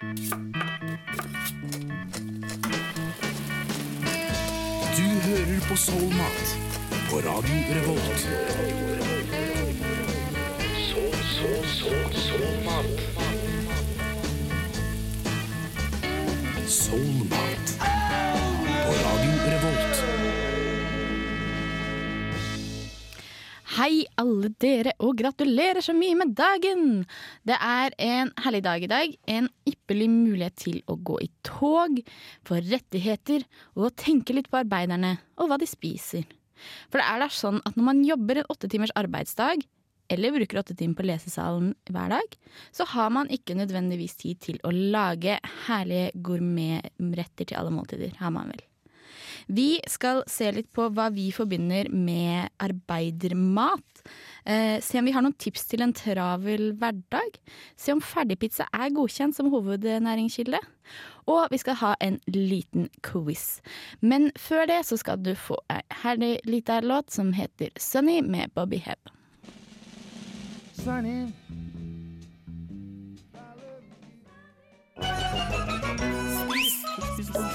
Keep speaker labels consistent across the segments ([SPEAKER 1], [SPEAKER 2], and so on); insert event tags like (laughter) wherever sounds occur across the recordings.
[SPEAKER 1] Du hører på Soulmat på Radio Revolt. Soul, soul, soul, soulmat. Soulmat på Radio Revolt.
[SPEAKER 2] Hei, alle dere, og gratulerer så mye med dagen! Det er en herlig dag i dag. En ypperlig mulighet til å gå i tog, få rettigheter og tenke litt på arbeiderne og hva de spiser. For det er da sånn at når man jobber en åtte timers arbeidsdag, eller bruker åtte timer på lesesalen hver dag, så har man ikke nødvendigvis tid til å lage herlige gourmetretter til alle måltider, har man vel. Vi skal se litt på hva vi forbinder med arbeidermat. Eh, se om vi har noen tips til en travel hverdag. Se om ferdigpizza er godkjent som hovednæringskilde. Og vi skal ha en liten quiz. Men før det så skal du få ei herlig lita låt som heter Sunny med Bobby Hebb.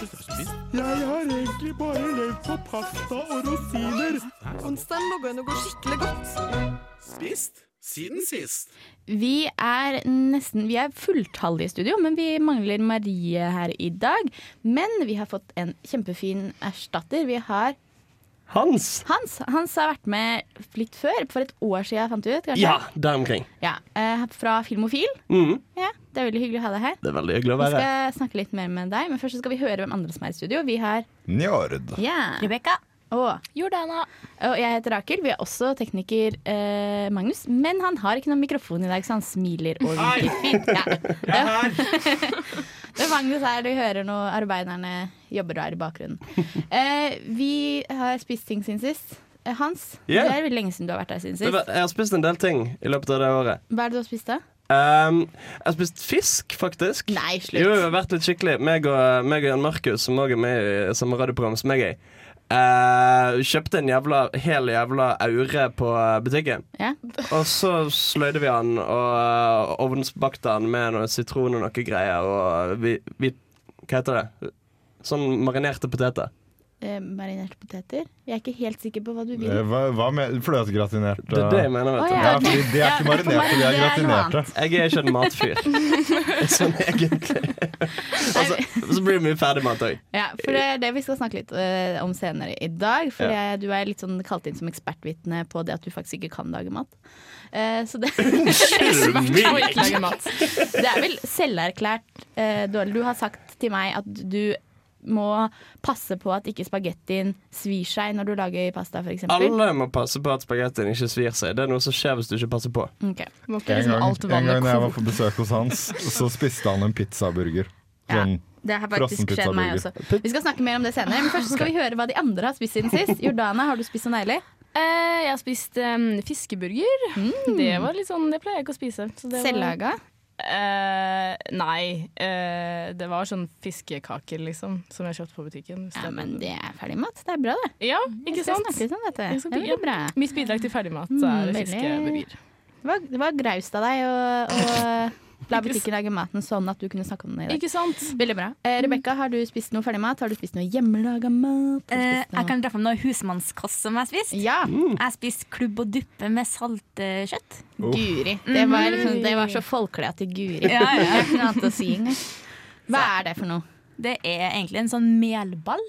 [SPEAKER 3] Jeg har egentlig bare levd på pasta og rosiner.
[SPEAKER 4] Onsdagen lå an å gå skikkelig godt.
[SPEAKER 1] Spist siden sist.
[SPEAKER 2] Vi er nesten Vi er fulltallige i studio, men vi mangler Marie her i dag. Men vi har fått en kjempefin erstatter. Vi har
[SPEAKER 5] Hans!
[SPEAKER 2] Hans. Hans har vært med litt før. For et år siden, fant du ut. kanskje?
[SPEAKER 5] Ja, der omkring.
[SPEAKER 2] Ja, eh, Fra Filmofil.
[SPEAKER 5] Mm.
[SPEAKER 2] Ja, Det er veldig hyggelig å ha deg her.
[SPEAKER 5] Det er veldig hyggelig å
[SPEAKER 2] Vi skal snakke litt mer med deg, men først skal vi høre hvem andre som er i studio. Vi har
[SPEAKER 3] Njord.
[SPEAKER 2] ja.
[SPEAKER 4] Rebekka.
[SPEAKER 2] Og,
[SPEAKER 4] Jordana.
[SPEAKER 2] og jeg heter Rakel. Vi er også tekniker eh, Magnus, men han har ikke noen mikrofon i dag, så han smiler og vinker fint. Ja. Er (laughs) Magnus her, du hører nå arbeiderne jobber der i bakgrunnen. Eh, vi har spist ting siden sist. Eh, Hans,
[SPEAKER 5] yeah.
[SPEAKER 2] det er veldig lenge siden du har vært her siden sist.
[SPEAKER 5] Jeg har spist en del ting i løpet av det året.
[SPEAKER 2] Hva er det du har spist da?
[SPEAKER 5] Um, jeg har spist fisk, faktisk.
[SPEAKER 2] Nei, slutt.
[SPEAKER 5] Jo, jeg har vært litt skikkelig. Meg og, meg og Jan Markus, som også er med i samme radioprogram som jeg er i, eh, kjøpte en jævla, hel jævla aure på butikken.
[SPEAKER 2] Ja.
[SPEAKER 5] Og så sløyde vi den og uh, ovnsbakte den med noe sitron og noe greier. Og vi, vi Hva heter det? Sånn marinerte poteter.
[SPEAKER 2] Eh, marinerte poteter? Jeg er ikke helt sikker på hva du vil.
[SPEAKER 3] Eh, Hva, hva med fløtegratinert?
[SPEAKER 5] Det er det jeg mener.
[SPEAKER 2] Å,
[SPEAKER 5] vet du
[SPEAKER 2] ja.
[SPEAKER 3] Ja, fordi de er ikke marinerte,
[SPEAKER 2] meg-
[SPEAKER 3] de er
[SPEAKER 2] er
[SPEAKER 3] gratinerte.
[SPEAKER 5] Jeg er ikke en matfyr. (laughs) sånn egentlig. (laughs) altså, så blir det mye ferdigmat òg.
[SPEAKER 2] Ja, for det er det vi skal snakke litt eh, om senere i dag. For ja. du er litt sånn kalt inn som ekspertvitne på det at du faktisk ikke kan lage mat. Eh, så det, (laughs)
[SPEAKER 4] Og ikke
[SPEAKER 2] det er vel selverklært eh, dårlig. Du har sagt til meg at du må passe på at ikke spagettien svir seg når du lager pasta, f.eks.
[SPEAKER 5] Alle må passe på at spagettien ikke svir seg. Det er noe som skjer hvis du ikke passer på.
[SPEAKER 2] Okay.
[SPEAKER 4] Må ikke
[SPEAKER 3] En
[SPEAKER 4] liksom
[SPEAKER 3] gang, en gang jeg var på besøk hos Hans, så spiste han en pizzaburger. Sånn,
[SPEAKER 2] Det har faktisk skjedd meg også. Vi skal snakke mer om det senere, men først skal vi høre hva de andre har spist siden sist. Jordana, har du spist noe deilig?
[SPEAKER 4] Eh, jeg har spist um, fiskeburger. Det var litt sånn, det pleier jeg ikke å spise. Selvlaga? var- Eh, nei. Uh, det var sånn fiskekaker, liksom, som jeg kjøpte på butikken.
[SPEAKER 2] Ja, men det er ferdigmat. Det er bra, det.
[SPEAKER 4] Ja, ikke sant?
[SPEAKER 2] dette. Det er veldig bra.
[SPEAKER 4] Mitt bidrag til ferdigmat
[SPEAKER 2] Mm,
[SPEAKER 4] er
[SPEAKER 2] mm,
[SPEAKER 4] fiskeburger.
[SPEAKER 2] Det var, det var graust av deg å (laughs) la butikken lage maten sånn at du kunne snakke om den i dag.
[SPEAKER 4] Ikke sant?
[SPEAKER 2] Veldig bra. Eh, Rebekka, har du spist noe ferdigmat? Har du spist noe hjemmelaga mat? Noe?
[SPEAKER 6] Eh, jeg kan dra fram noe husmannskost som jeg har spist.
[SPEAKER 2] Ja,
[SPEAKER 6] Jeg har spist klubb og duppe med saltkjøtt.
[SPEAKER 2] Guri. Det var, liksom, det var så folkelig at det Guri.
[SPEAKER 6] Ja, ja.
[SPEAKER 2] Det er noe å si. Hva er det for noe?
[SPEAKER 6] Det er egentlig en sånn melball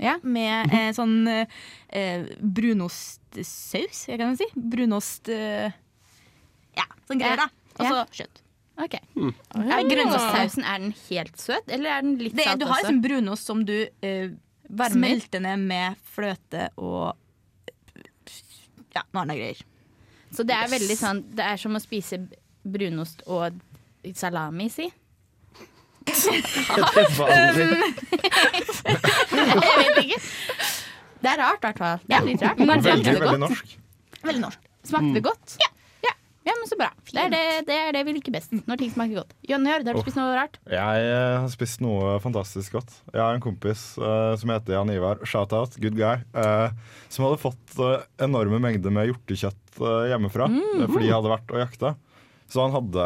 [SPEAKER 2] Ja.
[SPEAKER 6] med eh, sånn eh, brunostsaus, jeg kan si. Brunost eh, Ja, sånn greier, da. Og så
[SPEAKER 2] Ja.
[SPEAKER 6] kjøtt.
[SPEAKER 2] Ok. Er grønnsakssausen er den helt søt, eller er den litt
[SPEAKER 6] Det er,
[SPEAKER 2] salt
[SPEAKER 6] du har liksom brunost som du eh, smelter ned med fløte og ja, noe annet greier.
[SPEAKER 2] Så det er veldig sånn Det er som å spise brunost og salami, si. (laughs) (laughs) Jeg vet ikke. Det er rart, i hvert fall. Det er litt rart. Men
[SPEAKER 3] veldig, veldig norsk.
[SPEAKER 6] Veldig norsk.
[SPEAKER 2] Smakte det godt? Ja. Så bra. Det er det, det er det vi liker best. Når ting smaker godt. Jonny, har du spist noe rart?
[SPEAKER 3] Jeg eh, har spist noe fantastisk godt. Jeg har en kompis uh, som heter Jan Ivar, shout-out, good guy, Uh, som hadde fått uh, enorme mengder med hjortekjøtt hjemmefra
[SPEAKER 2] Mm.
[SPEAKER 3] fordi jeg hadde vært og jakta. Så han hadde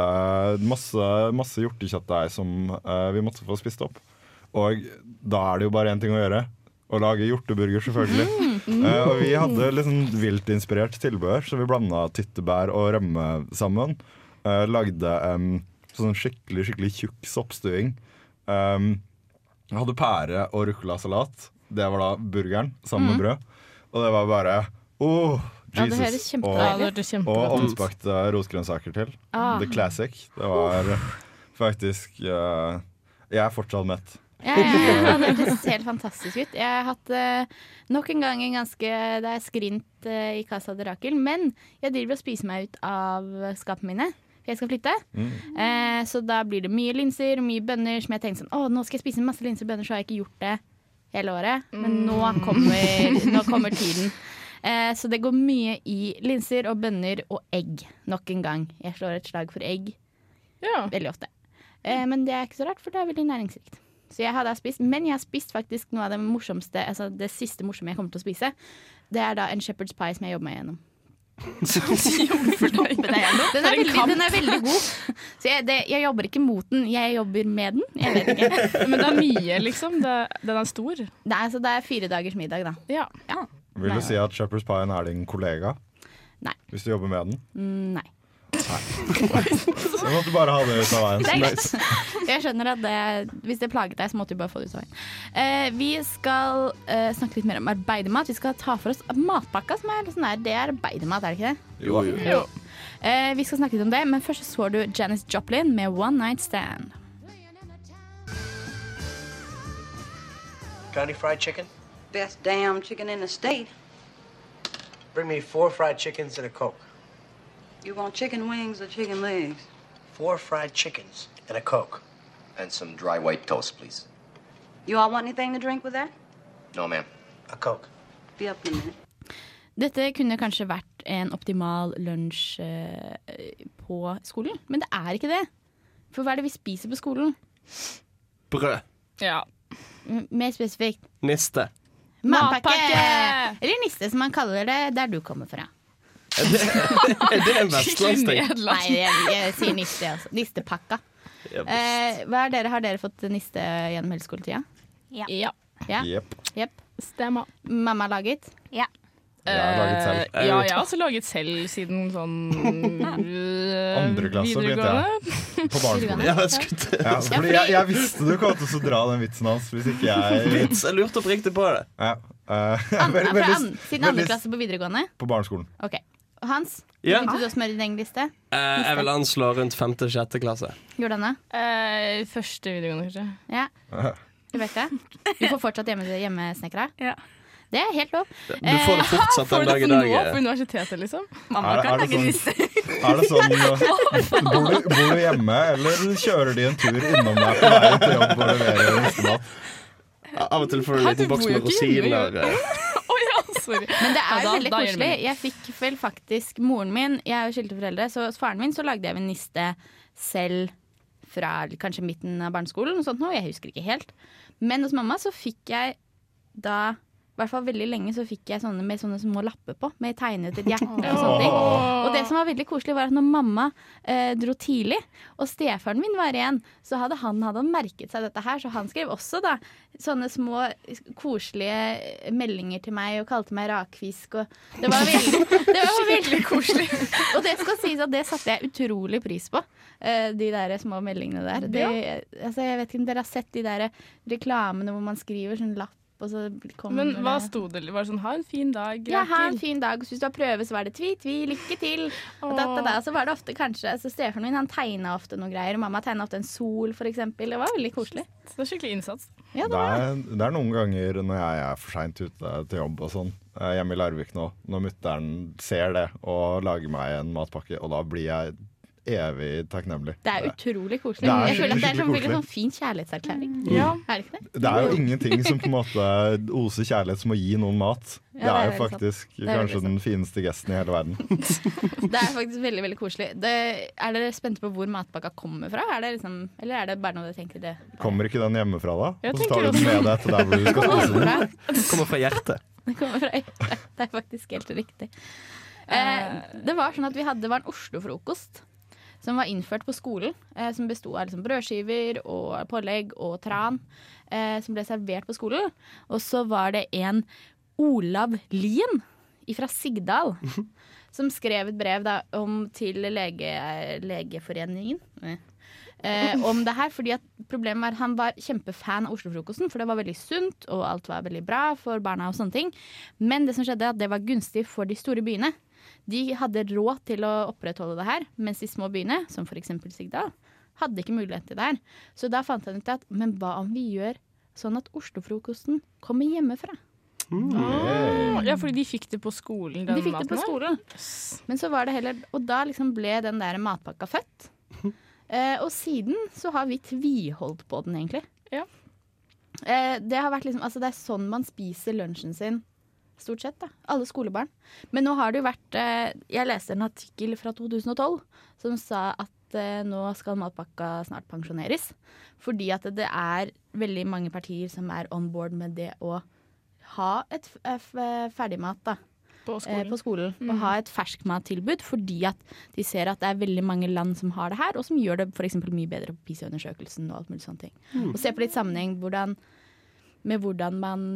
[SPEAKER 3] masse, masse hjortekjøttdeig som vi måtte få spist opp. Og da er det jo bare én ting å gjøre. Å lage hjorteburger, selvfølgelig. Eh, og vi hadde litt vilt viltinspirert tilbehør, så vi blanda tyttebær og rømme sammen. Uh, lagde en sånn skikkelig skikkelig tjukk soppstuing. Um, hadde pære og ruccolasalat. Det var da burgeren sammen med brød. Og det var bare oh, Jesus.
[SPEAKER 4] Ja,
[SPEAKER 3] og,
[SPEAKER 4] det hørtes
[SPEAKER 3] og ovnsbakte rosgrønnsaker til.
[SPEAKER 2] Ah.
[SPEAKER 3] The classic. Det var faktisk uh, Jeg er fortsatt mett.
[SPEAKER 2] Ja, ja, ja, (laughs) det høres helt fantastisk ut. Jeg har hatt eh, nok en gang en ganske Det er skrint eh, i Casa de Rakel, men jeg driver og spiser meg ut av skapene mine. For jeg skal flytte. Eh, så da blir det mye linser og mye bønner som jeg tenkte sånn Å, nå skal jeg spise masse linser og bønner, så har jeg ikke gjort det hele året. Men nå kommer, nå kommer tiden. Eh, så det går mye i linser og bønner og egg nok en gang. Jeg slår et slag for egg
[SPEAKER 4] Ja.
[SPEAKER 2] veldig ofte. Eh, men det er ikke så rart, for det er veldig næringsrikt. Så jeg har da spist, Men jeg har spist faktisk noe av det morsomste, altså det siste morsomme jeg kommer til å spise. Det er da en shepherd's pie som jeg jobber meg gjennom. (laughs) Den er, veldig, den er veldig god. Så jeg, det, jeg jobber ikke mot den, jeg jobber med den. Jeg vet ikke. (laughs)
[SPEAKER 4] Men det er mye, liksom. Det, den er stor.
[SPEAKER 2] Det er, så det er fire dagers middag, da.
[SPEAKER 4] Ja.
[SPEAKER 3] Vil du si at Shepherd's Pie er din kollega?
[SPEAKER 2] Nei.
[SPEAKER 3] Hvis du jobber med den?
[SPEAKER 2] Mm, Nei.
[SPEAKER 3] Så måtte du bare ha det ut av veien.
[SPEAKER 2] Det er greit. Jeg skjønner at det, hvis det plaget deg, så måtte du bare få det ut av veien. Eh, vi skal eh, snakke litt mer om arbeidermat. Vi skal ta for oss matpakka, som er sånn der, det er arbeidermat, er det ikke det?
[SPEAKER 3] Jo,
[SPEAKER 2] Jo. Eh, vi skal snakke litt om det, men først så du Janis Joplin med One Night Stand.
[SPEAKER 7] Got any fried chicken?
[SPEAKER 8] Best damn chicken in the state.
[SPEAKER 7] Bring me four fried chickens and a Coke.
[SPEAKER 8] You want chicken wings or chicken legs?
[SPEAKER 7] Four fried chickens and a Coke.
[SPEAKER 9] And some dry white toast, please.
[SPEAKER 8] You all want anything to drink with that?
[SPEAKER 9] No, ma'am.
[SPEAKER 7] A Coke.
[SPEAKER 8] Be up in a minute.
[SPEAKER 2] Dette kunne kanskje vært en optimal lunsj eh, på skolen, men det er ikke det. For hva er det vi spiser på skolen?
[SPEAKER 5] Brød.
[SPEAKER 4] ja.
[SPEAKER 2] M- Mer spesifikt.
[SPEAKER 5] Niste.
[SPEAKER 2] Matpakke!
[SPEAKER 4] Matpakke!
[SPEAKER 2] Eller niste, som man kaller det der du kommer fra.
[SPEAKER 5] Er det en vestlandsting?
[SPEAKER 2] Nei, jeg, jeg sier niste, altså. Nistepakka. Eh, hva er dere, har dere fått niste gjennom hele skoletida?
[SPEAKER 4] ja.
[SPEAKER 2] Ja?
[SPEAKER 3] Yep.
[SPEAKER 2] Yep.
[SPEAKER 4] Stemmer.
[SPEAKER 2] Mamma laget?
[SPEAKER 6] Ja.
[SPEAKER 3] Jeg har laget selv.
[SPEAKER 4] Eh, ja, jeg har også laget selv siden sånn (laughs)
[SPEAKER 3] Andre klasse begynte jeg. På barneskolen.
[SPEAKER 5] Ja,
[SPEAKER 3] Ja, fordi jeg, jeg visste du kom til å dra den vitsen hans hvis ikke jeg
[SPEAKER 5] Vits, jeg lurte oppriktig på det.
[SPEAKER 3] ja.
[SPEAKER 2] Uh,
[SPEAKER 3] veldig, veldig,
[SPEAKER 2] siden andre klasse på videregående?
[SPEAKER 3] På barneskolen.
[SPEAKER 2] Ok. Hans,
[SPEAKER 5] Ja.
[SPEAKER 2] begynte du å smøre din egen liste?
[SPEAKER 5] Eh, jeg vil anslå rundt femte-sjette klasse.
[SPEAKER 2] Gjorde Jordanne?
[SPEAKER 4] Eh, første videregående, kanskje.
[SPEAKER 2] Ja. Du vet det. Du får fortsatt hjemme, hjemmesnekra?
[SPEAKER 6] Ja.
[SPEAKER 2] Det er helt lov.
[SPEAKER 5] Du får det fortsatt
[SPEAKER 4] Får
[SPEAKER 5] den dag i
[SPEAKER 4] for
[SPEAKER 5] Får
[SPEAKER 4] nå
[SPEAKER 5] det
[SPEAKER 4] på universitetet, liksom?
[SPEAKER 6] Mamma
[SPEAKER 3] Er
[SPEAKER 6] kan
[SPEAKER 3] er det
[SPEAKER 6] lage
[SPEAKER 3] sånn- Er det sånn (laughs) uh, bor, du, bor du hjemme, eller kjører de en tur innom deg på vei til jobb og leverer listemat?
[SPEAKER 5] Av og til får du en liten boks med rosiner.
[SPEAKER 4] Sorry.
[SPEAKER 2] Men det er
[SPEAKER 4] Ja,
[SPEAKER 2] veldig
[SPEAKER 4] da
[SPEAKER 2] koselig. Jeg fikk vel faktisk moren min Jeg er jo skilte foreldre, så hos faren min så lagde jeg en niste selv fra kanskje midten av barneskolen. Og sånt noe. Jeg husker ikke helt. Men hos mamma så fikk jeg da i hvert fall veldig lenge så fikk jeg sånne med sånne små lapper på, med tegnet et hjerte og sånne ting. Og det som var veldig koselig, var at når mamma eh, dro tidlig, og stefaren min var igjen, så hadde han hadde han merket seg dette her, så han skrev også da sånne små koselige meldinger til meg og kalte meg rakfisk og Det var veldig, det var veldig koselig. Og det skal sies at det satte jeg utrolig pris på, eh, de der små meldingene der. Det, altså, jeg vet ikke om dere har sett de der reklamene hvor man skriver sånn lapp,
[SPEAKER 4] Men hva
[SPEAKER 2] det-
[SPEAKER 4] sto det? Var det sånn 'ha en fin dag'?
[SPEAKER 2] ja, ha en fin dag. Så hvis du har prøve, så var det tvi, tvi, lykke til. Og da, da, da. Så var det ofte kanskje Så Stefaren min han tegna ofte noe greier. Mamma tegna ofte en sol, eksempel. Det var veldig koselig.
[SPEAKER 4] Så det er skikkelig innsats.
[SPEAKER 2] Ja,
[SPEAKER 3] Det
[SPEAKER 2] det var det.
[SPEAKER 3] er, det er noen ganger når jeg er for seint ute til jobb og sånn, hjemme i Larvik nå, når mutter'n ser det og lager meg en matpakke, og da blir jeg evig takknemlig.
[SPEAKER 2] Det er utrolig koselig.
[SPEAKER 3] Det er
[SPEAKER 2] jeg føler at det er som,
[SPEAKER 3] en
[SPEAKER 2] sånn fin kjærlighetserklæring.
[SPEAKER 4] Ja.
[SPEAKER 2] Er det ikke det?
[SPEAKER 3] Det er jo ingenting som på en måte oser kjærlighet som å gi noen mat. Det
[SPEAKER 2] Ja, det er
[SPEAKER 3] er jo faktisk
[SPEAKER 2] er
[SPEAKER 3] kanskje den fineste gesten i hele verden. (laughs) (laughs)
[SPEAKER 2] Det er faktisk veldig veldig koselig. Det, er dere spente på hvor matpakka kommer fra? Er det liksom, eller er det bare noe dere tenker det?
[SPEAKER 3] Kommer ikke den hjemmefra da? Og så tar du den med deg til der hvor du (laughs) skal spise den.
[SPEAKER 5] Kommer fra hjertet.
[SPEAKER 2] Det kommer fra hjertet. Det er faktisk helt riktig. Eh, det var sånn at vi hadde, det var en Oslo-frokost. Som var innført på skolen. Eh, som besto av liksom brødskiver og pålegg og tran. Eh, som ble servert på skolen. Og så var det en Olav Lien fra Sigdal. (laughs) Som skrev et brev da, om til lege, Legeforeningen. Eh, om det her, fordi Problemet var han var kjempefan av Oslo-frokosten, for det var veldig sunt, og alt var veldig bra for barna. og sånne ting. Men det som skjedde, at det var gunstig for de store byene. De hadde råd til å opprettholde det her, mens de små byene, som f.eks. Sigdal, hadde ikke mulighet til det her. Så da fant han ut at men hva om vi gjør sånn at Oslo-frokosten kommer hjemmefra?
[SPEAKER 4] Ah, ja, fordi de fikk det på skolen, den
[SPEAKER 2] De fikk det på skolen. Men så var det heller Og da liksom ble den der matpakka født. (laughs) Eh, og siden så har vi tviholdt på den, egentlig.
[SPEAKER 4] Ja.
[SPEAKER 2] Eh, det har vært liksom Altså, det er sånn man spiser lunsjen sin. Stort sett, da. Alle skolebarn. Men nå har det jo vært eh, Jeg leste en artikkel fra 2012 som sa at eh, nå skal matpakka snart pensjoneres. Fordi at det er veldig mange partier som er on board med det å ha et f- ferdigmat da,
[SPEAKER 4] på
[SPEAKER 2] eh,
[SPEAKER 4] skolen.
[SPEAKER 2] på skolen.
[SPEAKER 4] Mm.
[SPEAKER 2] Og ha et ferskmattilbud fordi at de ser at det er veldig mange land som har det her, og som gjør det eksempel mye bedre på PISA-undersøkelsen og alt mulig sånne ting.
[SPEAKER 4] Mm.
[SPEAKER 2] Og se på litt sammenheng hvordan, med hvordan man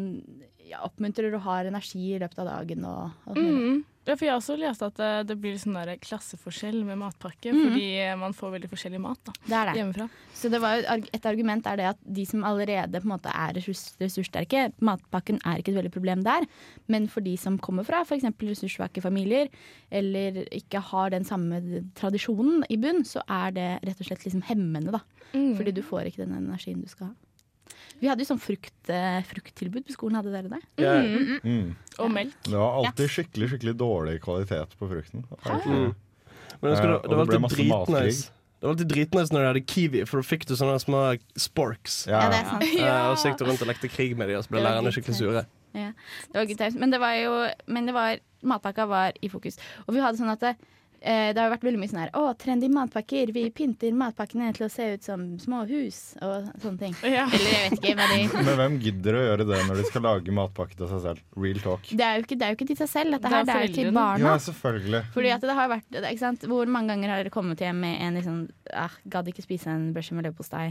[SPEAKER 2] ja, oppmuntrer og har energi i løpet av dagen og og.
[SPEAKER 4] Mm. Ja, for jeg har også lest at det, det blir sånn der klasseforskjell med matpakke,
[SPEAKER 2] mm.
[SPEAKER 4] fordi man får veldig forskjellig mat da,
[SPEAKER 2] Det det.
[SPEAKER 4] hjemmefra.
[SPEAKER 2] Så det var jo et et argument er det at de som allerede på en måte er ressurs, ressurssterke, matpakken er ikke et veldig problem der. Men for de som kommer fra f.eks. ressurssvake familier, eller ikke har den samme tradisjonen i bunn, så er det rett og slett liksom hemmende, da.
[SPEAKER 4] Mm.
[SPEAKER 2] Fordi du får ikke den energien du skal ha. Vi hadde jo sånn frukt, eh, frukttilbud på skolen, hadde dere det?
[SPEAKER 5] Ja.
[SPEAKER 2] Mm.
[SPEAKER 3] Mm.
[SPEAKER 4] Og melk.
[SPEAKER 3] Det var alltid skikkelig skikkelig dårlig kvalitet på frukten.
[SPEAKER 5] Mm. Men jeg husker,
[SPEAKER 3] Eh,
[SPEAKER 5] det, det var alltid dritnice. Det var alltid dritnice når de hadde kiwi, for da fikk du sånne små sporks.
[SPEAKER 3] Ja.
[SPEAKER 2] Ja, det er sant.
[SPEAKER 5] Ja. og så gikk du rundt og lekte krig med dem, og så ble
[SPEAKER 2] Det
[SPEAKER 5] lærerne skikkelig sure.
[SPEAKER 2] Ja, det var good times. Men det var jo Men det var, matpakka var i fokus. Og vi hadde sånn at det, eh, det har jo vært veldig mye sånn her Å, trendy matpakker. Vi pynter matpakkene til å se ut som små hus og sånne ting.
[SPEAKER 4] Ja.
[SPEAKER 2] Eller jeg vet ikke hva de
[SPEAKER 3] Men hvem gidder å gjøre det når de skal lage matpakke til seg selv? Real talk.
[SPEAKER 2] det er, jo ikke, det er jo ikke til seg selv, dette
[SPEAKER 4] Det er
[SPEAKER 2] her. Det er jo til barna.
[SPEAKER 3] Ja, selvfølgelig.
[SPEAKER 2] Fordi at det har vært ikke sant? Hvor mange ganger har dere kommet hjem med en liksom ah, Gadd ikke spise en brødskive med leverpostei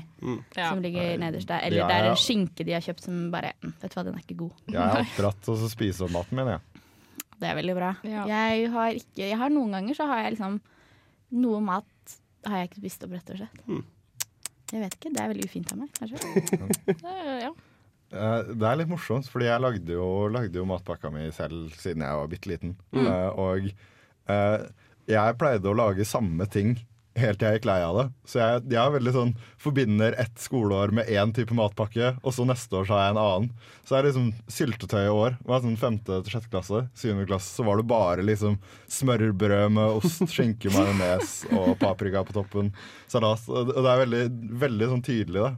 [SPEAKER 4] Ja.
[SPEAKER 2] som ligger nederst der.
[SPEAKER 3] Ja,
[SPEAKER 2] Eller det er en skinke de har kjøpt som bare mm, Vet du hva, den er ikke god.
[SPEAKER 3] Jeg er (laughs) oppdratt til å spise opp maten min, jeg.
[SPEAKER 2] Det er veldig bra.
[SPEAKER 4] Ja.
[SPEAKER 2] Jeg har ikke Jeg har noen ganger så har jeg liksom Noe mat har jeg ikke spist opp, rett og slett.
[SPEAKER 3] Mm.
[SPEAKER 2] Jeg vet ikke. Det er veldig ufint av meg, kanskje.
[SPEAKER 4] Ja.
[SPEAKER 3] Eh, Det er litt morsomt, fordi jeg lagde jo, lagde jo matpakka mi selv siden jeg var bitte liten. Eh, og uh, jeg pleide å lage samme ting helt til jeg gikk lei av det. Så jeg, jeg er veldig sånn, forbinder ett skoleår med én type matpakke, og så neste år så har jeg en annen. Så er det liksom syltetøy i år. Det var sånn femte til sjette klasse. Syvende klasse så var det bare liksom smørbrød med ost, (laughs) skinke, majones og paprika på toppen. Salat. Og det er veldig, veldig sånn tydelig, da.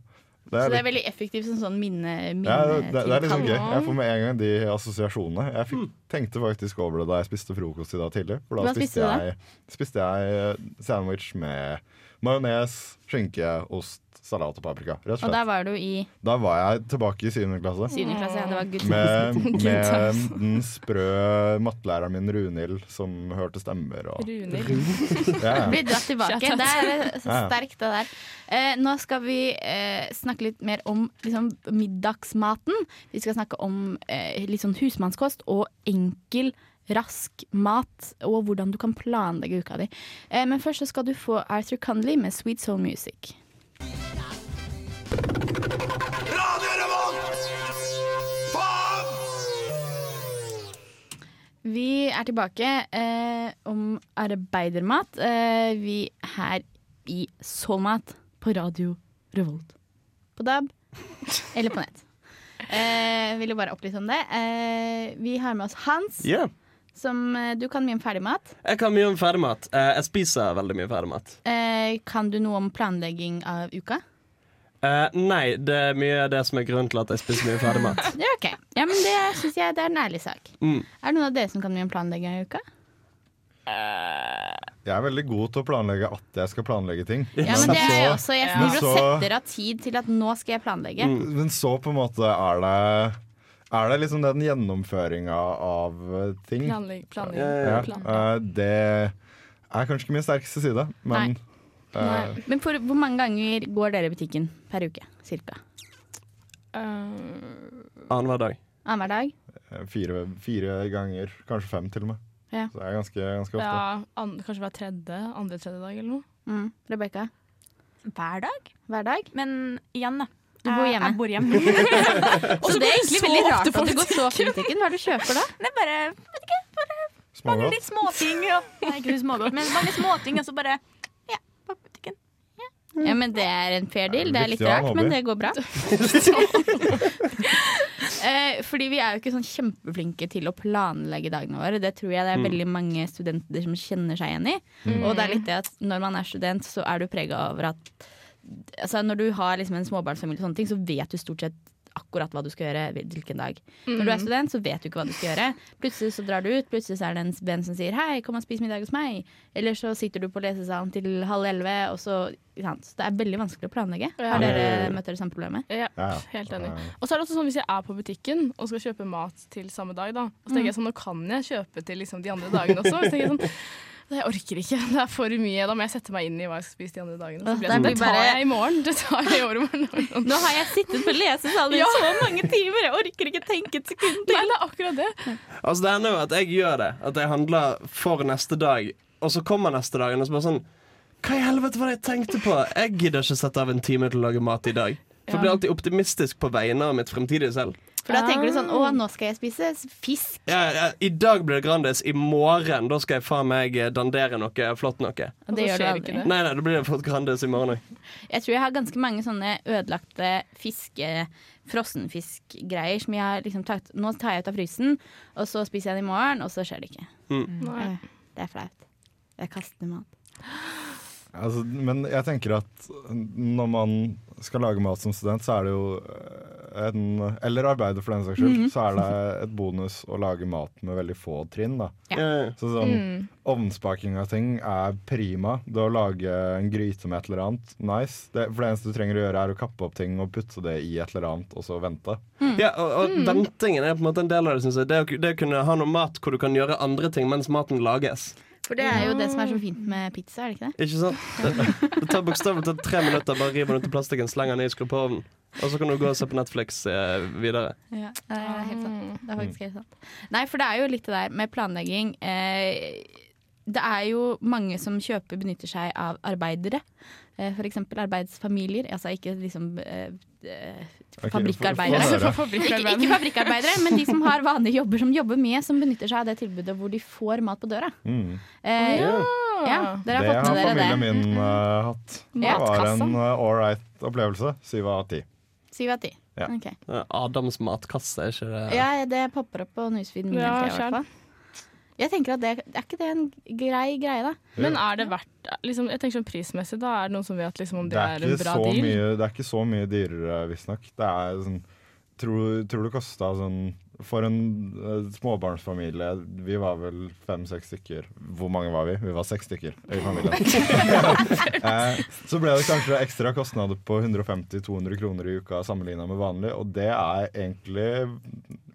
[SPEAKER 2] Så det
[SPEAKER 3] litt-
[SPEAKER 2] er veldig effektivt som sånn minne, minne
[SPEAKER 3] ja, det, det er liksom gøy. Jeg får med en gang de assosiasjonene. Jeg fikk, tenkte faktisk over det da jeg spiste frokost i dag tidlig. For da
[SPEAKER 2] Hva
[SPEAKER 3] spiste,
[SPEAKER 2] spiste
[SPEAKER 3] jeg, spiste jeg eh, sandwich med majones, skinke, ost, salat og paprika. Rett og
[SPEAKER 2] Og der var du i
[SPEAKER 3] Da var jeg tilbake i syvende klasse.
[SPEAKER 2] 7. klasse. Ja, det var
[SPEAKER 3] Med, (laughs) med den sprø mattelæreren min Runhild som hørte stemmer og
[SPEAKER 4] Runhild.
[SPEAKER 3] ja.
[SPEAKER 2] Blir dratt tilbake. Det er sterkt, det der. Eh, nå skal vi eh, snakke litt mer om liksom, middagsmaten. Vi skal snakke om eh, litt sånn husmannskost og enkel, rask mat. Og hvordan du kan planlegge uka di. Eh, men først så skal du få Arthur Cunley med Sweet Soul Music. Vi er tilbake eh, om arbeidermat. Eh, vi her i Soulmat på radio Revolt. På DAB (laughs) eller på nett. Eh, vil jo bare opplyse om det. Eh, vi har med oss Hans,
[SPEAKER 5] Yeah.
[SPEAKER 2] som eh, du kan mye om ferdigmat.
[SPEAKER 5] Jeg kan mye om ferdigmat. Eh, jeg spiser veldig mye ferdigmat.
[SPEAKER 2] Eh, kan du noe om planlegging av uka?
[SPEAKER 5] Eh, nei, det er mye av det som er grunnen til at jeg spiser mye ferdigmat. (laughs)
[SPEAKER 2] Ja, okay. Ja, men det syns jeg det er en ærlig sak.
[SPEAKER 5] Mm.
[SPEAKER 2] Er det noen av dere som kan mye om planlegging i uka?
[SPEAKER 3] Jeg er veldig god til å planlegge at jeg skal planlegge ting.
[SPEAKER 2] Ja, men det er jeg også. Jeg ja.
[SPEAKER 3] så-
[SPEAKER 2] setter av tid til at nå skal jeg planlegge.
[SPEAKER 5] Mm.
[SPEAKER 3] Men så på en måte er det Er det liksom den gjennomføringa av eh, ting?
[SPEAKER 4] Planlegging. planlegg.
[SPEAKER 5] Ja, ja.
[SPEAKER 3] eh, det er kanskje ikke min sterkeste side, men
[SPEAKER 2] Nei.
[SPEAKER 3] Eh,
[SPEAKER 2] Men for, hvor mange ganger går dere i butikken per uke? Cirka?
[SPEAKER 4] Uh,
[SPEAKER 5] Annenhver dag.
[SPEAKER 2] Annenhver dag?
[SPEAKER 3] fire, fire ganger, kanskje fem til og med.
[SPEAKER 2] Ja.
[SPEAKER 3] Så det er ganske, ganske ofte.
[SPEAKER 4] ja, an, kanskje hver tredje, andre-tredje dag eller noe.
[SPEAKER 2] Mm. Rebekka?
[SPEAKER 6] Hver dag.
[SPEAKER 2] Hver dag?
[SPEAKER 6] Men igjen, da.
[SPEAKER 2] Du bor hjemme.
[SPEAKER 6] Jeg bor hjemme. (laughs)
[SPEAKER 2] Så det er egentlig veldig rart at du går så ofte i butikken. Hva er det du kjøper da?
[SPEAKER 6] Det er bare vet ikke, bare mange
[SPEAKER 3] Smågodt.
[SPEAKER 6] litt småting. Og, nei, ikke smågodt, men mange småting, og så bare på butikken.
[SPEAKER 2] Ja, men Det er en fair deal. Det er litt rart, men det går bra. (laughs) eh, fordi vi er jo ikke sånn kjempeflinke til å planlegge dagene våre. Det tror jeg det er veldig mange studenter som kjenner seg igjen i. Og det er litt det at når man er student, så er du prega over at altså Når du har liksom en småbarnsfamilie, og sånne ting, så vet du stort sett akkurat hva du skal gjøre hvilken dag. Når du er student, så vet du ikke hva du skal gjøre. Plutselig så drar du ut, plutselig så er det en venn som sier 'hei, kom og spis middag hos meg'. Eller så sitter du på lesesalen til halv elleve, og så sant? Så det er veldig vanskelig å planlegge.
[SPEAKER 4] Ja.
[SPEAKER 2] Har dere møtt dere samme problemet?
[SPEAKER 4] Ja, helt enig. Og så er det også sånn hvis jeg er på butikken og skal kjøpe mat til samme dag, da. Og så tenker jeg sånn, nå kan jeg kjøpe til liksom de andre dagene også. Så tenker jeg sånn, jeg orker ikke, (laughs) det er for mye. Da må jeg sette meg inn i hva jeg skal spise de andre dagene. Så blir
[SPEAKER 2] det
[SPEAKER 4] sånn,
[SPEAKER 2] blir
[SPEAKER 4] det tar jeg i morgen. (laughs) Det tar jeg i overmorgen. (laughs)
[SPEAKER 2] Nå har jeg sittet på lesesalen i
[SPEAKER 4] Ja.
[SPEAKER 2] så mange timer, jeg orker ikke tenke et sekund
[SPEAKER 4] Nei, det er akkurat det.
[SPEAKER 5] Altså Det ender jo at jeg gjør det. At jeg handler for neste dag, og så kommer neste dag, og så bare sånn Hva i helvete var det jeg tenkte på? Jeg gidder ikke sette av en time til å lage mat i dag. For jeg blir alltid optimistisk på vegne av mitt fremtidige selv.
[SPEAKER 2] For da tenker du sånn å, nå skal jeg spise fisk.
[SPEAKER 5] Ja, ja, I dag blir det Grandis, i morgen da skal jeg faen meg eh, dandere noe flott noe.
[SPEAKER 2] Og det gjør du aldri.
[SPEAKER 5] Nei, nei, da blir det fått Grandis i morgen òg.
[SPEAKER 2] Jeg tror jeg har ganske mange sånne ødelagte fiske frossenfiskgreier som jeg har liksom tatt Nå tar jeg ut av frysen, og så spiser jeg den i morgen, og så skjer det ikke.
[SPEAKER 4] Nei.
[SPEAKER 2] Eh, Det er flaut. Jeg kaster mat.
[SPEAKER 3] Altså, men jeg tenker at når man skal lage mat som student, så er det jo eh, en Eller arbeider for den saks skyld, så er det et bonus å lage mat med veldig få trinn. da
[SPEAKER 5] Ja.
[SPEAKER 3] Så sånn Ovnsbaking av ting er prima. Det å lage en gryte med et eller annet, nice. Det, for det eneste du trenger å gjøre, er å kappe opp ting og putte det i et eller annet, og så vente.
[SPEAKER 5] Ja, og, og ventingen er på en måte en del av det, syns jeg. Det å, det å kunne ha noe mat hvor du kan gjøre andre ting mens maten lages.
[SPEAKER 2] For det er jo det som er så fint med pizza, er det ikke det?
[SPEAKER 5] Ikke sant? (laughs) Det, det tar bokstavelig talt tre minutter. Bare rive den ut i plastikken, slenge den i, skru på ovnen. Og så kan du gå og se på Netflix eh, videre.
[SPEAKER 2] Ja, det er helt sant. Det er faktisk helt sant. Nei, for det er jo litt det der med planlegging. Eh, det er jo mange som kjøper, benytter seg av arbeidere. Eh, for eksempel arbeidsfamilier. Altså ikke liksom eh, fabrikkarbeidere.
[SPEAKER 3] Ok,
[SPEAKER 2] for,
[SPEAKER 3] få- få (laughs)
[SPEAKER 2] Ikke, ikke fabrikkarbeidere, men de som har vanlige jobber, som jobber mye, som benytter seg av det tilbudet hvor de får mat på døra.
[SPEAKER 3] Mm.
[SPEAKER 2] Eh, ja, dere har
[SPEAKER 3] Det har familien
[SPEAKER 2] det.
[SPEAKER 3] min uh, hatt. Det var
[SPEAKER 2] en
[SPEAKER 3] en uh, opplevelse. Syv av ti.
[SPEAKER 2] Syv av ti.
[SPEAKER 3] Ja.
[SPEAKER 2] Ok.
[SPEAKER 5] Eh, Adams matkasse, er ikke det
[SPEAKER 2] Ja, det popper opp på newsfeeden min
[SPEAKER 4] Ja,
[SPEAKER 2] hele i hvert fall. Jeg tenker at det, Er ikke det en grei greie, da?
[SPEAKER 4] Men er det verdt liksom, Jeg tenker sånn prismessig, da er det noen som vet liksom, om det,
[SPEAKER 3] Det
[SPEAKER 4] er,
[SPEAKER 3] er,
[SPEAKER 4] en bra
[SPEAKER 3] så
[SPEAKER 4] deal?
[SPEAKER 3] mye, det er ikke så mye dyrere, visstnok. Det er sånn Tror, tror det kosta sånn For en uh, småbarnsfamilie Vi var vel fem-seks stykker. Hvor mange var vi? Vi var seks stykker i familien. (laughs) (laughs) eh, så ble det kanskje ekstra kostnader på 150-200 kroner i uka sammenligna med vanlig, og det er egentlig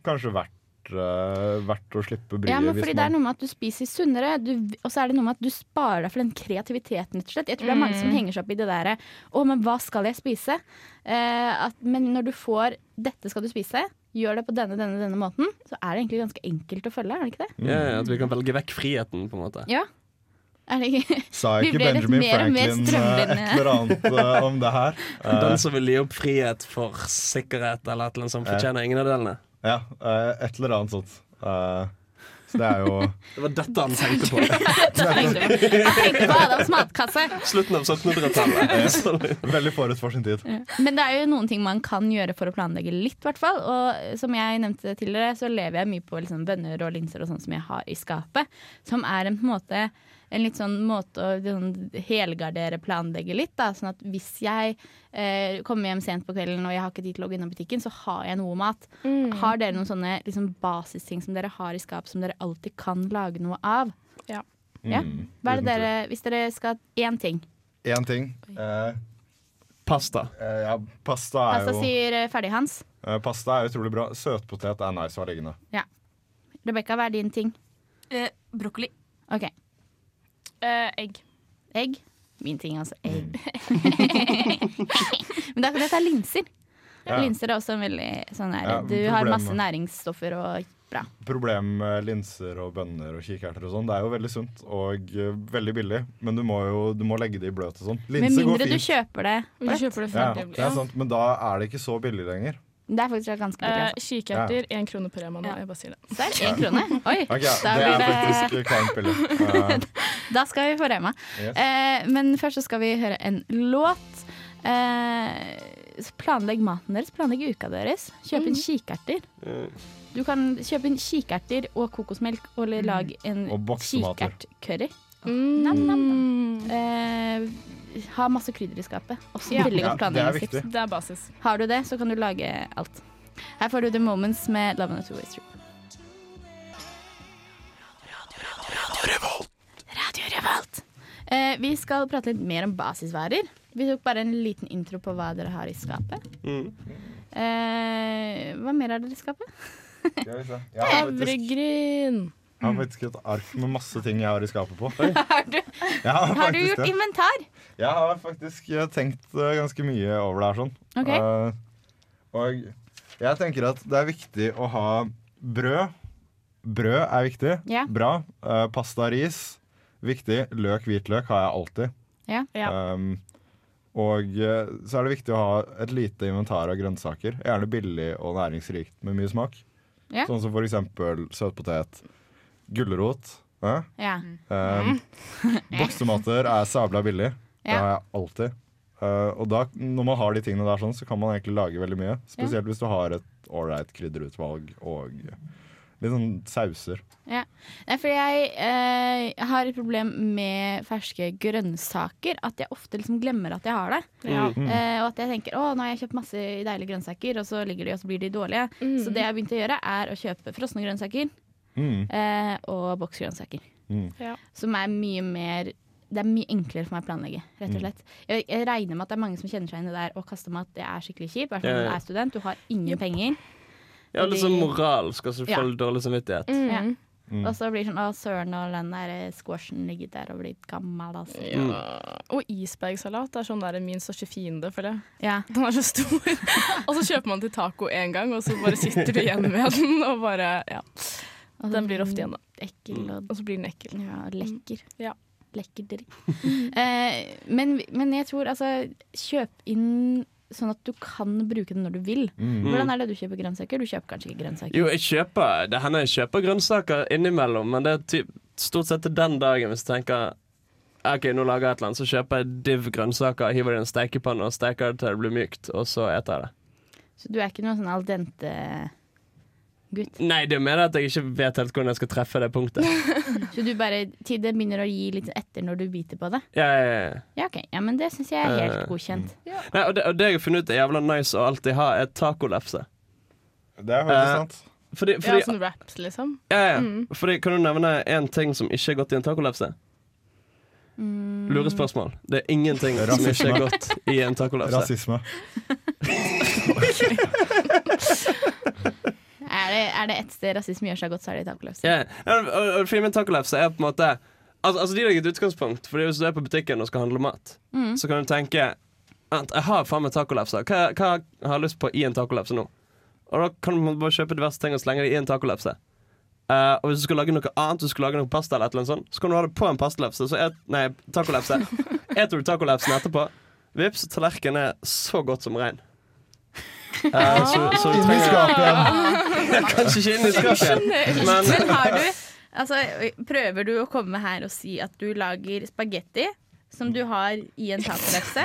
[SPEAKER 3] kanskje verdt, eh, verdt å slippe bryet.
[SPEAKER 2] Ja, men
[SPEAKER 3] hvis
[SPEAKER 2] man... det er noe med at du spiser sunnere, du, og så er det noe med at du sparer deg for den kreativiteten, rett og slett. Jeg tror det er mange som henger seg opp i det derre Å, men hva skal jeg spise? Eh, at, men når du får dette skal du spise, gjør det på denne, denne, denne måten, så er det egentlig ganske enkelt å følge, er det ikke det?
[SPEAKER 5] Ja, ja, At vi kan velge vekk friheten, på en måte.
[SPEAKER 2] Ja. Er det ikke? (laughs)
[SPEAKER 3] Sa
[SPEAKER 2] Vi
[SPEAKER 3] ikke Benjamin Franklin eh, et eller annet eh, om det her? (laughs) Eh,
[SPEAKER 5] Den som vil gi opp frihet for sikkerhet eller et eller annet som fortjener ingen av delene.
[SPEAKER 3] Ja, eh, et eller annet sånt. Så det er jo
[SPEAKER 5] Det var dette han tenkte på. (laughs)
[SPEAKER 2] Jeg tenkte på Adams matkasse.
[SPEAKER 5] Slutten av 1700-tallet. (laughs)
[SPEAKER 3] veldig forut for sin tid.
[SPEAKER 2] Men det er jo noen ting man kan gjøre for å planlegge litt, i hvert fall. Og som jeg nevnte tidligere, så lever jeg mye på liksom bønner og linser og sånn som jeg har i skapet. Som er en, på en måte en litt sånn måte å sånn, helgardere, planlegge litt. Da. Sånn at hvis jeg eh, kommer hjem sent på kvelden og jeg har ikke tid til å gå innom butikken, så har jeg noe mat. Har dere noen sånne liksom, basisting som dere har i skap som dere alltid kan lage noe av?
[SPEAKER 4] Ja.
[SPEAKER 2] Ja.
[SPEAKER 3] Mm,
[SPEAKER 2] Hva er det dere, hvis dere skal Én ting.
[SPEAKER 3] Én ting. Eh,
[SPEAKER 5] Pasta.
[SPEAKER 3] eh, ja, pasta er
[SPEAKER 2] Pasta
[SPEAKER 3] jo
[SPEAKER 2] sier eh, ferdig, Hans.
[SPEAKER 3] eh, Pasta er utrolig bra. Søtpotet er nice å ha liggende.
[SPEAKER 2] Rebekka, hva er din ting?
[SPEAKER 6] Eh, brokkoli.
[SPEAKER 2] OK.
[SPEAKER 4] Eh, egg.
[SPEAKER 2] Egg. Min ting altså. egg. (laughs) Men da kan jeg ta linser.
[SPEAKER 3] Ja.
[SPEAKER 2] Linser er også en veldig sånn her,
[SPEAKER 3] Ja,
[SPEAKER 2] Du har masse næringsstoffer og bra.
[SPEAKER 3] Problemet med linser og bønner og kikerter og sånn, det er jo veldig sunt og uh, veldig billig, men du må jo du må legge det i bløt og sånn. Linser går
[SPEAKER 2] mindre du kjøper det
[SPEAKER 4] Du kjøper det
[SPEAKER 3] Ja, det er sant, men da er det ikke så billig lenger.
[SPEAKER 2] Det er faktisk ganske billig.
[SPEAKER 4] Eh,
[SPEAKER 2] altså.
[SPEAKER 4] kikerter, én krone på Rema nå.
[SPEAKER 2] Ja.
[SPEAKER 4] Jeg bare sier det.
[SPEAKER 2] Er én krone. (laughs) Oi, Okay,
[SPEAKER 3] det er
[SPEAKER 2] det
[SPEAKER 3] faktisk billig. (laughs) Eh,
[SPEAKER 2] Da skal vi på Rema.
[SPEAKER 3] Yes.
[SPEAKER 2] Eh, men først så skal vi høre en låt. Eh, planlegg maten deres, planlegg uka deres. Kjøp inn kikerter. Du kan kjøpe inn kikerter og kokosmelk og
[SPEAKER 3] lag
[SPEAKER 2] lage en kikertcurry.
[SPEAKER 4] Mm.
[SPEAKER 2] Nam, nam, nam. Eh, ha masse krydder i skapet. Også
[SPEAKER 4] Ja.
[SPEAKER 2] veldig godt
[SPEAKER 3] det
[SPEAKER 2] planleggingstips.
[SPEAKER 3] viktig.
[SPEAKER 4] Det er basis.
[SPEAKER 2] Har du det, så kan du lage alt. Her får du The Moments med Love and a Two-Way Street. Radio Revolt. Eh, vi skal prate litt mer om basisvarer. Vi tok bare en liten intro på hva dere har i skapet.
[SPEAKER 5] Mm.
[SPEAKER 2] Eh, hva mer har dere i skapet?
[SPEAKER 4] Havregryn. (laughs)
[SPEAKER 3] jeg har faktisk et ark med masse ting jeg har i skapet på. (laughs)
[SPEAKER 2] Har du,
[SPEAKER 3] har,
[SPEAKER 2] har du gjort
[SPEAKER 3] det.
[SPEAKER 2] inventar?
[SPEAKER 3] Jeg har faktisk eh, tenkt eh, ganske mye over det her sånn.
[SPEAKER 2] okay.
[SPEAKER 3] uh, og jeg tenker at det er viktig å ha brød. Brød er viktig.
[SPEAKER 2] Yeah.
[SPEAKER 3] Bra. Uh, pasta, ris. Viktig. Løk, hvitløk har jeg alltid.
[SPEAKER 2] Yeah.
[SPEAKER 4] Yeah.
[SPEAKER 3] Um, og så er det viktig å ha et lite inventar av grønnsaker. Gjerne billig og næringsrikt med mye smak.
[SPEAKER 2] Ja.
[SPEAKER 3] Sånn som for eksempel søtpotet, gulrot. eh,
[SPEAKER 2] Ja. (laughs)
[SPEAKER 3] Um, Bokstomater er sabla billig. Det har jeg alltid. Uh, og da, når man har de tingene der, sånn, så kan man egentlig lage veldig mye. Spesielt hvis du har et ålreit krydderutvalg og litt sånn sauser.
[SPEAKER 2] Ja. Nei, for jeg eh, har et problem med ferske grønnsaker. At jeg ofte liksom glemmer at jeg har det.
[SPEAKER 4] Ja.
[SPEAKER 3] Mm.
[SPEAKER 2] Eh, og at jeg tenker å, nå har jeg kjøpt masse deilige grønnsaker, og så ligger de og så blir de dårlige.
[SPEAKER 4] Mm.
[SPEAKER 2] Så det jeg har begynt å gjøre, er å kjøpe frosne grønnsaker
[SPEAKER 3] Mm.
[SPEAKER 2] eh, og boksgrønnsaker.
[SPEAKER 3] Mm.
[SPEAKER 4] Ja.
[SPEAKER 2] Som er mye mer det er mye enklere for meg å planlegge. rett og
[SPEAKER 3] Mm.
[SPEAKER 2] slett. Jeg, jeg regner med at det er mange som kjenner seg inn i det der å kaste mat. Det er skikkelig kjipt. I hvert fall når du er student. Du har ingen penger.
[SPEAKER 5] Ja, litt sånn moralsk, og
[SPEAKER 2] så
[SPEAKER 5] får du dårlig samvittighet.
[SPEAKER 4] Mm.
[SPEAKER 2] Ja.
[SPEAKER 3] Mm.
[SPEAKER 2] Og så blir det sånn å søren, og den der squashen ligger der og blir gammel. Altså.
[SPEAKER 5] Ja.
[SPEAKER 4] Og isbergsalat er sånn der min største fiende, føler jeg.
[SPEAKER 2] Ja.
[SPEAKER 4] Den er så stor. (laughs) og så kjøper man til taco én gang, og så bare sitter du igjen med den. Og bare, ja.
[SPEAKER 2] Og
[SPEAKER 4] Den blir ofte igjen, da.
[SPEAKER 2] Ekkel og
[SPEAKER 4] Og så blir den ekkel.
[SPEAKER 2] ja, lekker.
[SPEAKER 4] Ja.
[SPEAKER 2] Lekker drikk. (laughs) eh, men, men jeg tror altså Kjøp inn sånn at du kan bruke den når du vil.
[SPEAKER 3] Mm.
[SPEAKER 2] Hvordan er det du kjøper grønnsaker? Du kjøper kanskje ikke grønnsaker?
[SPEAKER 5] Jo, jeg kjøper Det hender jeg kjøper grønnsaker innimellom, men det er typ, stort sett den dagen hvis du tenker OK, nå lager jeg et eller annet, så kjøper jeg div grønnsaker, hiver det i en stekepanne og steker det til det blir mykt, og så eter jeg det.
[SPEAKER 2] Så du er ikke noen sånn al dente-gutt?
[SPEAKER 5] Nei, det er mer at jeg ikke vet helt hvordan jeg skal treffe det punktet. (laughs)
[SPEAKER 2] Så du bare til det begynner å gi litt etter når du biter på det?
[SPEAKER 5] Ja, ja, ja.
[SPEAKER 2] Ja, ok. Ja, men det syns jeg er helt
[SPEAKER 5] Eh,
[SPEAKER 2] godkjent.
[SPEAKER 5] Nei, og, det, og det jeg har funnet ut er jævla nice å alltid ha, er tacolefse.
[SPEAKER 3] Det er faktisk
[SPEAKER 5] Eh,
[SPEAKER 3] sant.
[SPEAKER 5] Fordi,
[SPEAKER 4] Ja,
[SPEAKER 5] fordi,
[SPEAKER 4] sånn wraps, liksom.
[SPEAKER 5] ja, ja.
[SPEAKER 4] Mm.
[SPEAKER 5] fordi Kan du nevne én ting som ikke er godt i en tacolefse?
[SPEAKER 2] Mm.
[SPEAKER 5] Lurespørsmål. Det er ingenting som ikke er godt i en tacolefse.
[SPEAKER 3] Rasisme. (laughs) (laughs)
[SPEAKER 2] Er det, er det ett sted rasisme gjør seg godt, så er det i tacolefse.
[SPEAKER 5] Yeah. fordi min er på en måte Altså, altså De legger et utgangspunkt. Fordi Hvis du er på butikken og skal handle mat,
[SPEAKER 2] Mm.
[SPEAKER 5] så kan du tenke Vent, jeg har faen meg tacolefse. Hva, hva har jeg lyst på i en tacolefse nå? Og da kan du bare kjøpe diverse ting og slenge det i en tacolefse. Uh, og hvis du skal lage noe annet, du skal lage noe pasta, eller et eller annet sånt, så kan du ha det på en pastalefse. Så et, nei, tacolefse. (laughs) Eter du tacolefsen etterpå, vips, tallerkenen er så godt som rein. Uh, (laughs) så, så du trenger. (laughs) (laughs) Kanskje ikke inn i skapet men
[SPEAKER 2] Men har du (laughs) Altså, prøver du å komme her og si at du lager spagetti som du har i en tacolefse?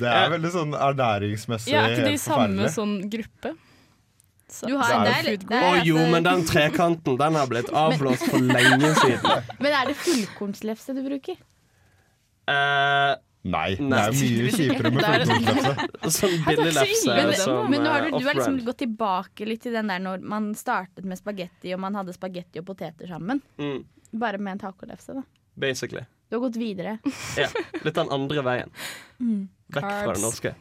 [SPEAKER 3] Det er veldig sånn ernæringsmessig
[SPEAKER 4] Ja, er ikke de
[SPEAKER 3] i
[SPEAKER 4] samme sånn gruppe? Så,
[SPEAKER 2] Du har,
[SPEAKER 3] Det er
[SPEAKER 2] det
[SPEAKER 3] jo
[SPEAKER 2] er, det
[SPEAKER 5] Å jo,
[SPEAKER 2] altså-
[SPEAKER 5] men den trekanten Den har blitt (laughs) avblåst for lenge siden.
[SPEAKER 2] men er det fullkornslefse du bruker?
[SPEAKER 5] Eh,
[SPEAKER 3] Nei, det
[SPEAKER 5] Nei.
[SPEAKER 3] er mye kjipere med (laughs)
[SPEAKER 4] Det er-
[SPEAKER 5] sånn billig lefse
[SPEAKER 2] Men,
[SPEAKER 5] som
[SPEAKER 2] men nå har
[SPEAKER 5] eh,
[SPEAKER 2] du, du har liksom gått tilbake litt til den der når man startet med spagetti, og man hadde spagetti og poteter sammen.
[SPEAKER 5] mm,
[SPEAKER 2] Bare med en tacolefse, da.
[SPEAKER 5] Basically.
[SPEAKER 2] Du har gått videre. (laughs)
[SPEAKER 5] Ja, litt den andre veien.
[SPEAKER 2] Mm.
[SPEAKER 5] Vekk fra det norske.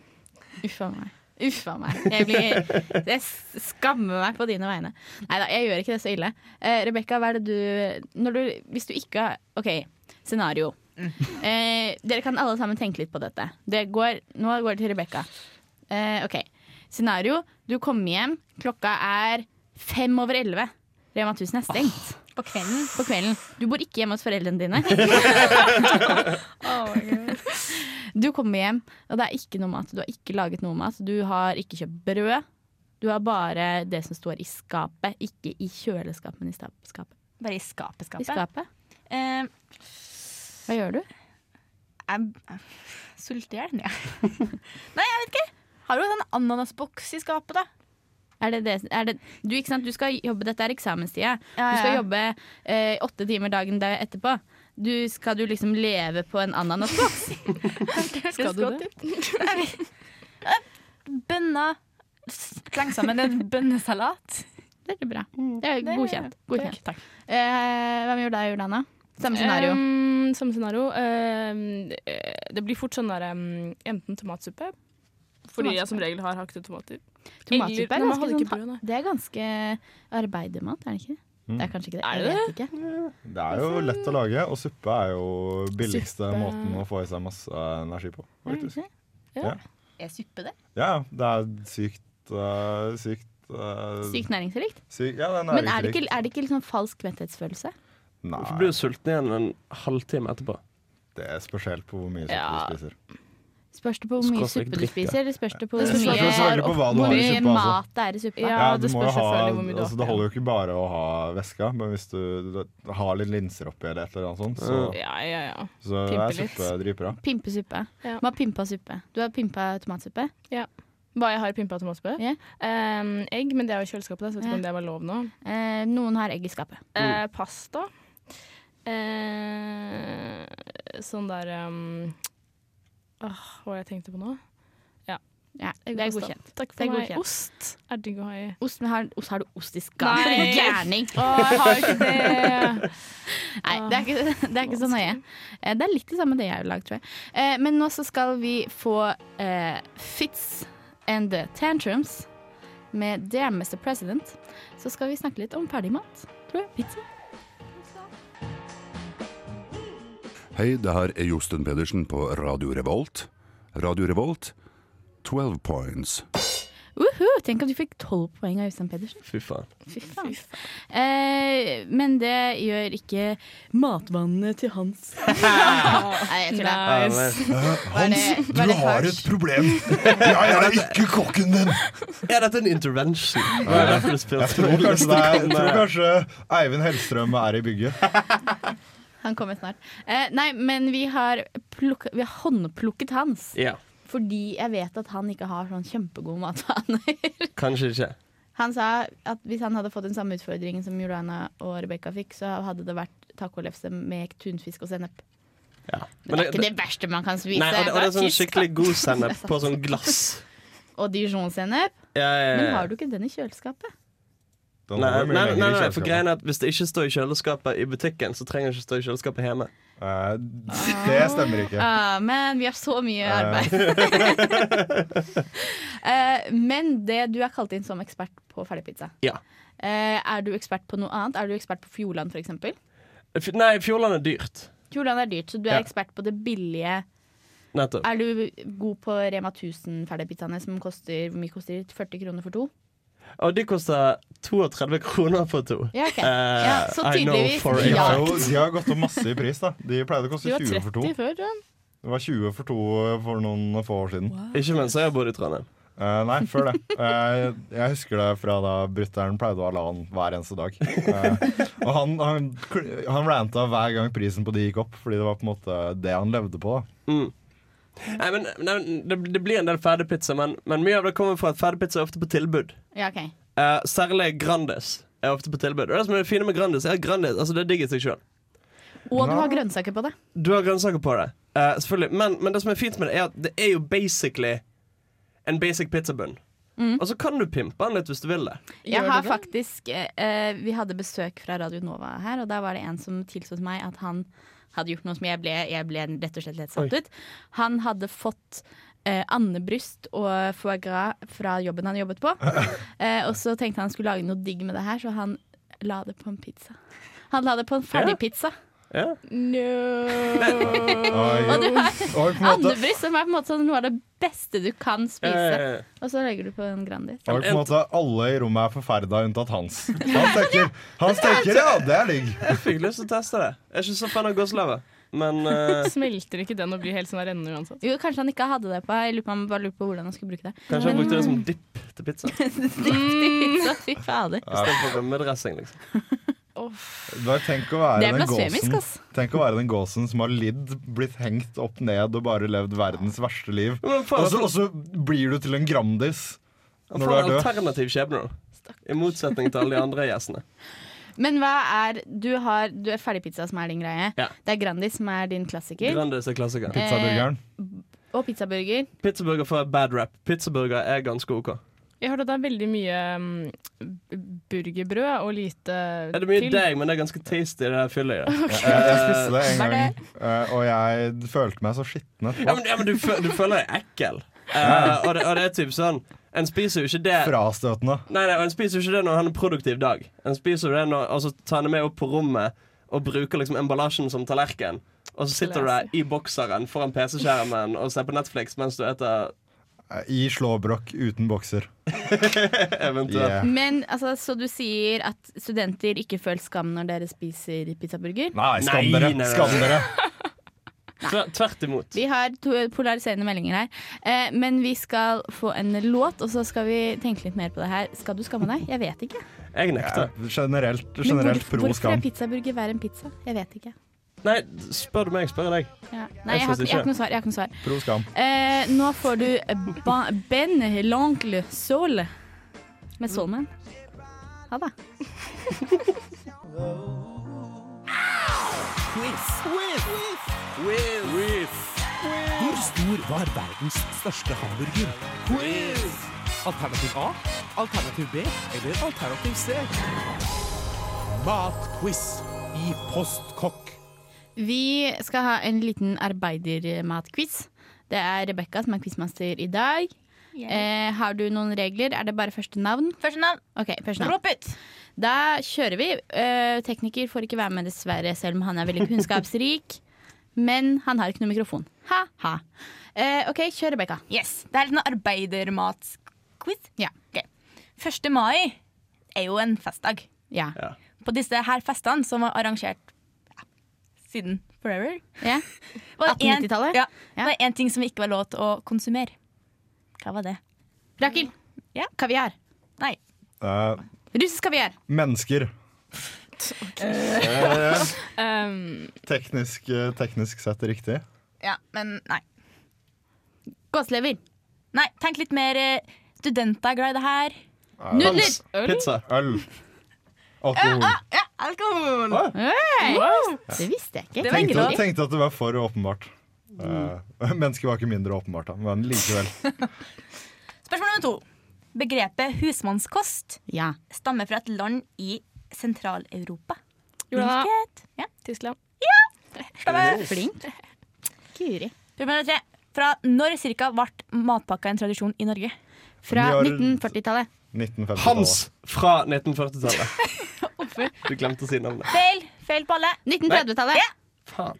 [SPEAKER 2] Uffa meg. Uffa meg. Jeg, blir, jeg skammer meg på dine vegne. Nei da, jeg gjør ikke det så ille. Eh, Rebekka, hva er det du, når du Hvis du ikke har OK, scenario. Eh, dere kan alle sammen tenke litt på dette. Det går, nå går det til Rebekka. Eh, ok. Scenario. Du kommer hjem. Klokka er fem over elleve. Rema 1000 er stengt.
[SPEAKER 6] På kvelden.
[SPEAKER 2] På kvelden. Du bor ikke hjemme hos foreldrene dine. (laughs) Du kommer hjem, og det er ikke noe mat. Du har ikke laget noe mat. Du har ikke kjøpt brød. Du har bare det som står i skapet. Ikke i kjøleskapet, men i skapet.
[SPEAKER 6] Bare i skapet,
[SPEAKER 2] I
[SPEAKER 6] skapet.
[SPEAKER 2] skapet. Hva gjør du?
[SPEAKER 6] jeg jeg (laughs) sulter i hjel. Ja. Nei, jeg vet ikke. Har du en ananasboks i skapet, da?
[SPEAKER 2] Er det det, er det, du, ikke sant? du skal jobbe, Dette er eksamenstida.
[SPEAKER 6] Ja,
[SPEAKER 2] Du skal jobbe eh, åtte timer dagen der etterpå. Du, skal du liksom leve på en ananasboks? (laughs)
[SPEAKER 4] Skal du det?
[SPEAKER 6] Bønner. Sleng sammen en bønnesalat.
[SPEAKER 2] Veldig bra. Det er
[SPEAKER 6] Det-
[SPEAKER 2] godkjent. godkjent.
[SPEAKER 4] Takk.
[SPEAKER 2] Eh, hvem gjorde deg, Jordana? Samme scenario.
[SPEAKER 4] Um, samme scenario. Eh, det blir fort sånn der um, enten tomatsuppe, fordi jeg som regel har hakket tomater.
[SPEAKER 2] Tomatsuppe er ganske, sånn,
[SPEAKER 4] brød,
[SPEAKER 2] det er ganske arbeidermat, er det ikke? Det er kanskje ikke det.
[SPEAKER 4] Er
[SPEAKER 2] Jeg
[SPEAKER 4] det
[SPEAKER 2] vet ikke.
[SPEAKER 3] Det er jo lett å lage, og suppe er jo billigste
[SPEAKER 4] Suppe.
[SPEAKER 3] måten å få i seg masse energi på. Faktisk.
[SPEAKER 2] Ja.
[SPEAKER 3] Ja,
[SPEAKER 6] Er suppe det?
[SPEAKER 3] ja det er sykt uh, Sykt uh,
[SPEAKER 2] Sykt næringsrikt.
[SPEAKER 3] syk, Ja, det er
[SPEAKER 2] Men er det ikke, er det ikke sånn falsk metthetsfølelse?
[SPEAKER 5] Du
[SPEAKER 3] Hvorfor
[SPEAKER 5] blir du sulten igjen en halvtime etterpå.
[SPEAKER 3] det spørs helt på hvor mye suppe
[SPEAKER 4] Ja.
[SPEAKER 3] du spiser.
[SPEAKER 2] Spørs det på hvor mye suppe du spiser, eller spørs det på hvor mye,
[SPEAKER 3] på hva du
[SPEAKER 2] hvor
[SPEAKER 3] har i
[SPEAKER 2] mye
[SPEAKER 3] altså.
[SPEAKER 2] mat det er i suppa?
[SPEAKER 4] Ja,
[SPEAKER 3] du
[SPEAKER 4] det spørs
[SPEAKER 3] ha,
[SPEAKER 4] selvfølgelig hvor mye du
[SPEAKER 3] altså,
[SPEAKER 4] har.
[SPEAKER 3] Det holder jo ikke bare å ha væska, men hvis du har litt linser oppi eller et eller annet sånt, så,
[SPEAKER 4] Ja, ja, ja.
[SPEAKER 3] så er suppe dritbra.
[SPEAKER 2] Pimpesuppe.
[SPEAKER 4] Ja.
[SPEAKER 2] Hva har pimpa suppe? Du har pimpa tomatsuppe?
[SPEAKER 4] Hva jeg har pimpa tomatsuppe?
[SPEAKER 2] Yeah.
[SPEAKER 4] Um, egg, men det er jo i kjøleskapet, så jeg vet
[SPEAKER 2] Ja.
[SPEAKER 4] ikke om det var lov nå.
[SPEAKER 2] Uh, noen har egg i skapet.
[SPEAKER 4] Uh, pasta. Eh, sånn der um, åh, Hva jeg tenkte på nå?
[SPEAKER 2] Ja,
[SPEAKER 4] ja
[SPEAKER 2] det er godkjent.
[SPEAKER 4] Takk for meg.
[SPEAKER 2] godkjent.
[SPEAKER 4] Ost er digg å ha i.
[SPEAKER 2] Ost, men har, ost, har du ost i skapet?
[SPEAKER 4] Nei. (laughs)
[SPEAKER 2] Gærning!
[SPEAKER 4] Å, jeg har ikke det! (laughs)
[SPEAKER 2] Nei, det er ikke, det er ikke så nøye. Eh, Det er litt det samme det jeg har lagd, tror jeg. Eh, Men nå så skal vi få eh, Fitz and the Tantrums med Dear Mr. President. Så skal vi snakke litt om ferdigmat, tror jeg. Pizza.
[SPEAKER 10] Hei, det her er Josten Pedersen på Radio Revolt. Radio Revolt, 12 points.
[SPEAKER 2] Uhu, tenk at du fikk tolv poeng av Jostein Pedersen.
[SPEAKER 5] Fy faen.
[SPEAKER 2] Fy faen. Eh, men det gjør ikke Matvannet til Hans. (laughs) Nei, jeg tuller.
[SPEAKER 4] Nice.
[SPEAKER 2] Hans, du har et
[SPEAKER 3] problem. Jeg er (laughs) ikke kokken din.
[SPEAKER 5] Er dette en intervention? Er det
[SPEAKER 3] Jeg tror kanskje, det er, jeg tror kanskje Eivind Hellstrøm er i bygget. (laughs)
[SPEAKER 2] Han kommer snart. Eh, nei, men vi har, plukket, vi har håndplukket Hans.
[SPEAKER 5] Ja,
[SPEAKER 2] Fordi jeg vet at han ikke har sånn kjempegode matvaner. (laughs)
[SPEAKER 5] kanskje ikke.
[SPEAKER 2] Han sa at hvis han hadde fått den samme utfordringen som Juliana og Rebekka fikk, så hadde det vært tacolefse med tunfisk og sennep.
[SPEAKER 5] Ja.
[SPEAKER 2] Men det er ikke det verste man kan spise.
[SPEAKER 5] Nei, og det, og det er sånn skikkelig god sennep på sånn (laughs) glass.
[SPEAKER 2] Og dijon-sennep.
[SPEAKER 5] Ja, ja,
[SPEAKER 2] Men har du ikke den i kjøleskapet?
[SPEAKER 5] Nei, nei, nei, nei, for greien er at Hvis det ikke står i kjøleskapet i butikken, så trenger det ikke stå i kjøleskapet hjemme.
[SPEAKER 3] Uh, Det stemmer ikke.
[SPEAKER 2] Uh, men vi har så mye
[SPEAKER 3] Eh.
[SPEAKER 2] arbeid. uh, (laughs) men det du er kalt inn som ekspert på ferdigpizza.
[SPEAKER 5] Ja.
[SPEAKER 2] Eh, er du ekspert på noe annet? Er du ekspert på Fjordland f.eks.?
[SPEAKER 5] Nei, Fjordland er dyrt.
[SPEAKER 2] Fjordland er dyrt, så du er
[SPEAKER 5] Ja.
[SPEAKER 2] ekspert på det billige.
[SPEAKER 5] Nettopp.
[SPEAKER 2] Er du god på Rema 1000-ferdigpizzaene som koster hvor mye koster 40 kroner for to?
[SPEAKER 5] Og de koster 32 kroner for to.
[SPEAKER 2] Ja, okay.
[SPEAKER 5] uh,
[SPEAKER 2] Ja, så tydeligvis
[SPEAKER 3] De har, jo, de har gått opp masse i pris, da. De pleide å koste 20 for to.
[SPEAKER 4] før.
[SPEAKER 3] Det var 20 for to for noen få år siden.
[SPEAKER 5] Ikke mens jeg har bodd i Trondheim.
[SPEAKER 3] Uh, nei, før det. Uh, jeg husker det fra da brutter'n pleide å ha LAN hver eneste dag. Uh, og han, han, han ranta hver gang prisen på de gikk opp, fordi det var på en måte det han levde på. da
[SPEAKER 5] Mm. Nei, men, nei, det, det blir en del ferdigpizza, men, men mye av det kommer fra at ferdigpizza er ofte på tilbud.
[SPEAKER 2] Ja, ok.
[SPEAKER 5] uh, særlig Grandis er ofte på tilbud. Og det som er fine med Grandis, er at Grandis altså det er digg i seg sjøl.
[SPEAKER 2] Og du har grønnsaker på det.
[SPEAKER 5] Du har grønnsaker på det, uh, selvfølgelig. Men, men det som er fint med det, er at det er jo basically en basic pizzabunn. Og så kan du pimpe den litt hvis du vil det.
[SPEAKER 2] Jeg har faktisk uh, Vi hadde besøk fra Radio Nova her, og der var det en som tilsto meg at han hadde gjort noe som jeg ble, jeg ble rett og slett helt satt
[SPEAKER 5] Oi.
[SPEAKER 2] ut. Han hadde fått eh, andebryst og foie gras fra jobben han jobbet på. (laughs) Eh, og så tenkte han skulle lage noe digg med det her, så han la det på en pizza. Han la det på en ferdigpizza.
[SPEAKER 5] Ja. (laughs)
[SPEAKER 3] Og
[SPEAKER 2] du har
[SPEAKER 3] en måte,
[SPEAKER 2] andebryst, som er på en måte sånn noe av det beste du kan spise.
[SPEAKER 5] Ja, ja, ja.
[SPEAKER 2] Og så legger du på en Grandis.
[SPEAKER 3] og på en måte alle i rommet er forferda unntatt Hans. (laughs) Han tenker, hans tenker ja, det er digg.
[SPEAKER 5] Jeg fikk lyst til å teste det. Jeg er ikke så fan av gåselever, men uh... (laughs)
[SPEAKER 4] Smelter ikke den og blir helt sånn rennende uansett?
[SPEAKER 2] Jo, kanskje han ikke hadde det på. Jeg lurer på, han bare lurer på hvordan han skulle bruke det.
[SPEAKER 5] kanskje han brukte det som dipp til pizza.
[SPEAKER 2] Riktig pizza, fy fader.
[SPEAKER 5] Istedenfor rømmedressing. Liksom.
[SPEAKER 3] Bare tenk å være den gåsen
[SPEAKER 2] ass.
[SPEAKER 3] Tenk å være den gåsen som har lidd, blitt hengt opp ned og bare levd verdens verste liv. Og så, og så blir du til en Grandis når du er død.
[SPEAKER 5] alternativ skjebne, da. I motsetning til alle de andre gjestene. (laughs)
[SPEAKER 2] Men hva er Du har du er ferdigpizza som er din greie.
[SPEAKER 5] Ja.
[SPEAKER 2] Det er Grandis som er din klassiker.
[SPEAKER 5] Grandis er klassiker.
[SPEAKER 3] Pizzaburgeren.
[SPEAKER 2] Og pizzaburger.
[SPEAKER 5] Pizzaburger får bad rap. Pizzaburger er ganske OK.
[SPEAKER 4] Jeg har hørt at det er veldig mye um, burgerbrød og lite
[SPEAKER 5] Er det mye
[SPEAKER 4] til.
[SPEAKER 5] deg, men det er ganske tasty, det der fyllet Ja. (laughs) Okay.
[SPEAKER 3] Jeg, jeg spiste det en
[SPEAKER 2] er
[SPEAKER 3] gang, eh, og jeg følte meg så skitten
[SPEAKER 5] Ja, men, ja, men du, du føler deg ekkel. Uh, og, det, og det er typ sånn En spiser jo ikke det
[SPEAKER 3] Frastøtende.
[SPEAKER 5] Nei, nei, og en spiser jo ikke det når han har en produktiv dag. En spiser jo det når Og så tar han det med opp på rommet og bruker liksom emballasjen som tallerken. Og så sitter du der i bokseren foran PC-skjermen og ser på Netflix mens du spiser
[SPEAKER 3] Eh, I slåbrok uten bokser. (laughs)
[SPEAKER 5] eventuelt.
[SPEAKER 3] Yeah.
[SPEAKER 2] Men altså, Så du sier at studenter ikke føler skam når dere spiser pizzaburger?
[SPEAKER 3] Nei, skam dere! Skam dere. (laughs)
[SPEAKER 5] Tvert imot.
[SPEAKER 2] Vi har to polariserende meldinger her. Eh, men vi skal få en låt, og så skal vi tenke litt mer på det her. Skal du skamme deg? Jeg vet ikke.
[SPEAKER 5] Jeg
[SPEAKER 3] Ja,
[SPEAKER 5] nekter.
[SPEAKER 3] generelt
[SPEAKER 2] Men
[SPEAKER 3] generelt
[SPEAKER 2] hvorfor,
[SPEAKER 3] pro
[SPEAKER 2] hvorfor er pizzaburger verre enn pizza? Jeg vet ikke.
[SPEAKER 5] Nei, spør du meg, spør jeg deg.
[SPEAKER 2] Ja. Nei, jeg har, jeg har
[SPEAKER 5] ikke.
[SPEAKER 2] noe svar. Jeg har ikke noe svar.
[SPEAKER 3] Prøv skam.
[SPEAKER 2] Eh, nå får du ba Ben L'Oncle Soul med Soulman. Ha det.
[SPEAKER 1] Hvor stor var verdens største hamburger? Quiz! Alternativ A, alternativ B eller alternativ C? Matquiz i Postkokk.
[SPEAKER 2] Vi skal ha en liten arbeidermatquiz. Det er Rebekka som er quizmaster i dag. Eh, har du noen regler? Er det bare første navn?
[SPEAKER 6] Første navn.
[SPEAKER 2] Ok, første navn.
[SPEAKER 6] Råp ut!
[SPEAKER 2] Da kjører vi. Eh, tekniker får ikke være med, dessverre, selv om han er veldig kunnskapsrik. (laughs) Men han har ikke noe mikrofon. Ha-ha. Eh, OK, kjør, Rebekka.
[SPEAKER 6] Yes, Det er en arbeidermatquiz.
[SPEAKER 2] Ja.
[SPEAKER 6] Ok. 1. mai er jo en festdag.
[SPEAKER 2] Ja.
[SPEAKER 5] Ja.
[SPEAKER 6] På disse her festene som var arrangert siden forever
[SPEAKER 2] ja.
[SPEAKER 6] var det en-
[SPEAKER 2] 1890-tallet?
[SPEAKER 6] Ja,
[SPEAKER 2] Ja.
[SPEAKER 6] var det én ting som ikke var lov til å konsumere. Hva var det?
[SPEAKER 2] Rakel.
[SPEAKER 6] Ja.
[SPEAKER 2] Kaviar.
[SPEAKER 6] Nei.
[SPEAKER 3] Uh,
[SPEAKER 2] Russisk kaviar.
[SPEAKER 3] mennesker. Eh,
[SPEAKER 4] Um,
[SPEAKER 3] teknisk, eh, teknisk sett riktig.
[SPEAKER 6] Ja, men nei.
[SPEAKER 2] Gåslever.
[SPEAKER 6] Nei, Tenk litt mer studenter er glad i det her.
[SPEAKER 2] Nudler.
[SPEAKER 5] Pizza.
[SPEAKER 3] Øl. Alkohol.
[SPEAKER 6] Ja, alkohol!
[SPEAKER 2] Hey. Det visste jeg ikke.
[SPEAKER 6] Det var
[SPEAKER 3] Tenkte, tenkte at det var for åpenbart. Mm. Uh, (laughs) mennesket var ikke mindre åpenbart, da, men likevel. (laughs)
[SPEAKER 6] Spørsmål nummer to. Begrepet husmannskost
[SPEAKER 2] Ja.
[SPEAKER 6] stammer fra et land i Sentral-Europa. Hvilket? Ja,
[SPEAKER 4] Tyskland.
[SPEAKER 6] stemmer.
[SPEAKER 2] Flink. Guri.
[SPEAKER 6] Spørsmål nummer tre. Fra når cirka ble matpakka en tradisjon i Norge?
[SPEAKER 2] Fra 1940-tallet.
[SPEAKER 3] 1950-tallet.
[SPEAKER 5] Hans fra 1940-tallet. (laughs) Du glemte å si navnet.
[SPEAKER 6] Feil. Feil på alle.
[SPEAKER 2] 1930-tallet.
[SPEAKER 5] Faen.